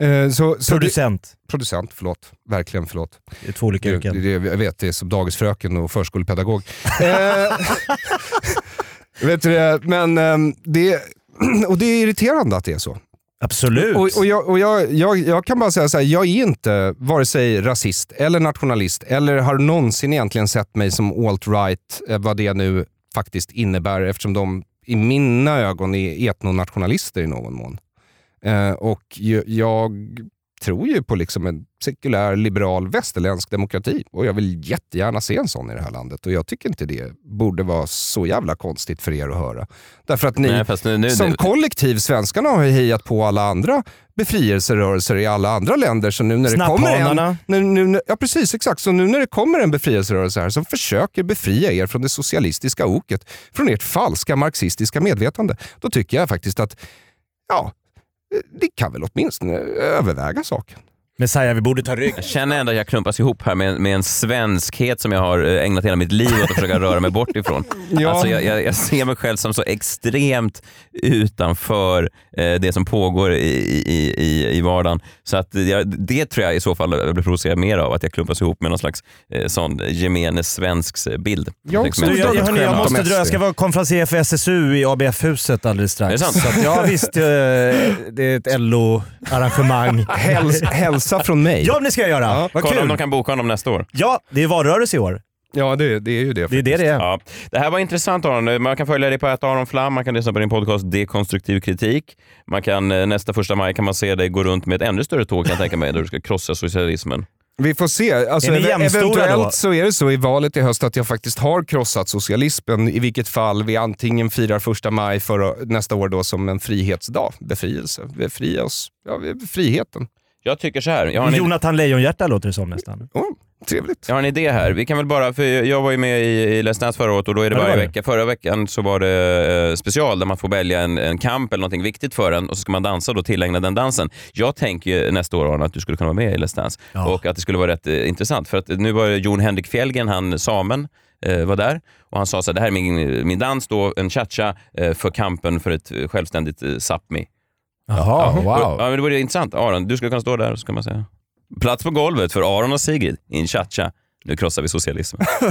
Eh, så, så Producent. Det, producent, förlåt. Verkligen förlåt. Det är två olika Det, yrken. det, jag vet, det är som dagisfröken och förskolepedagog. eh, vet du det, men ehm, det, och det är irriterande att det är så. Absolut. Och, och, jag, och jag, jag, jag kan bara säga så här, jag är inte vare sig rasist eller nationalist eller har någonsin egentligen sett mig som alt-right, eh, vad det nu faktiskt innebär eftersom de i mina ögon är etnonationalister i någon mån. Eh, och jag tror ju på liksom en sekulär, liberal, västerländsk demokrati och jag vill jättegärna se en sån i det här landet och jag tycker inte det borde vara så jävla konstigt för er att höra. Därför att ni Nej, nu, nu, som kollektiv, svenskarna har ju hejat på alla andra befrielserörelser i alla andra länder. Så nu när det kommer en, nu, nu, ja, precis, exakt. Så nu när det kommer en befrielserörelse här som försöker befria er från det socialistiska oket, från ert falska marxistiska medvetande, då tycker jag faktiskt att ja, det kan väl åtminstone överväga saken. Messiah, vi borde ta rygg. Jag känner ändå att jag klumpas ihop här med, med en svenskhet som jag har eh, ägnat hela mitt liv åt att försöka röra mig bort ifrån. Ja. Alltså jag, jag, jag ser mig själv som så extremt utanför eh, det som pågår i, i, i, i vardagen. Så att jag, det tror jag i så fall jag blir provocerad mer av, att jag klumpas ihop med någon slags eh, sån gemene svensks eh, bild. Jag också. Du, jag, jag, hörni, jag måste dra, jag ska vara konferencier för SSU i ABF-huset alldeles strax. Är det sant? Så att, ja visst, eh, det är ett LO-arrangemang. Hälsa från mig. Ja, det ska jag göra. Ja, vad Kolla om kul. de kan boka honom nästa år. Ja, det är valrörelse i år. Ja, det, det är ju det. Det är det det är. Ja, det här var intressant Aron. Man kan följa dig på att Aron Flam, man kan lyssna på din podcast Dekonstruktiv kritik. Man kan, eh, nästa första maj kan man se dig gå runt med ett ännu större tåg kan jag tänka mig, där du ska krossa socialismen. Vi får se. Alltså, Är ni ev- jämnstora eventuellt då? så är det så i valet i höst att jag faktiskt har krossat socialismen. I vilket fall vi antingen firar första maj för nästa år då som en frihetsdag. Befrielse. Befria oss. Ja, vi- friheten. Jag tycker så här, jag har en, Jonathan Lejonhjärta låter det som nästan. Oh, trevligt. jag har en idé här. Vi kan väl bara, för jag var ju med i, i Let's Dance förra året och då är det Ja, varje det. vecka. Förra veckan så var det eh, special där man får välja en, en kamp eller någonting viktigt för en och så ska man dansa och tillägna den dansen. Jag tänker ju nästa år Aron, att du skulle kunna vara med i Let's Dance Ja. och att det skulle vara rätt eh, intressant. För att nu var Jon Henrik Fjällgren, han samen, eh, var där och han sa så här, det här är min, min dans då, en cha-cha för kampen för ett självständigt eh, Sápmi. Jaha, Ja, wow. men det vore intressant. Aron, du skulle kunna stå där så kan man säga. Plats på golvet för Aron och Sigrid i en cha-cha. Nu krossar vi socialismen.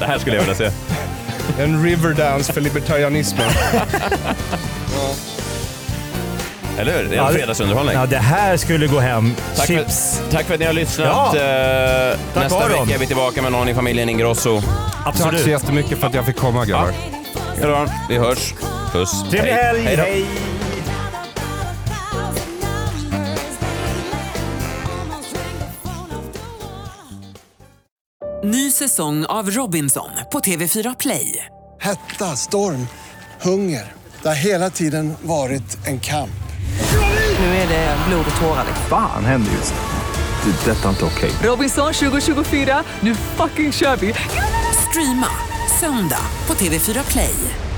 det här skulle jag vilja se. En riverdance för libertarianismen. Eller hur? Det är Ja, en det- fredagsunderhållning. Ja, det här skulle gå hem. Tack för, Chips. tack för att ni har lyssnat. Ja. Eh, Tack, nästa Aron. vecka är vi tillbaka med någon i familjen Ingrosso. Tack Absolut. så jättemycket för att jag fick komma grabbar. Hej då. Vi hörs. Puss. Trevlig helg. Hej. Hej. Ny säsong av Robinson på TV4 Play. Hetta, storm, hunger. Det har hela tiden varit en kamp. Nu är det blod och tårar. Fan händer just det. Det är detta inte okej. Robinson 2024, nu fucking kör vi! Streama söndag på TV4 Play.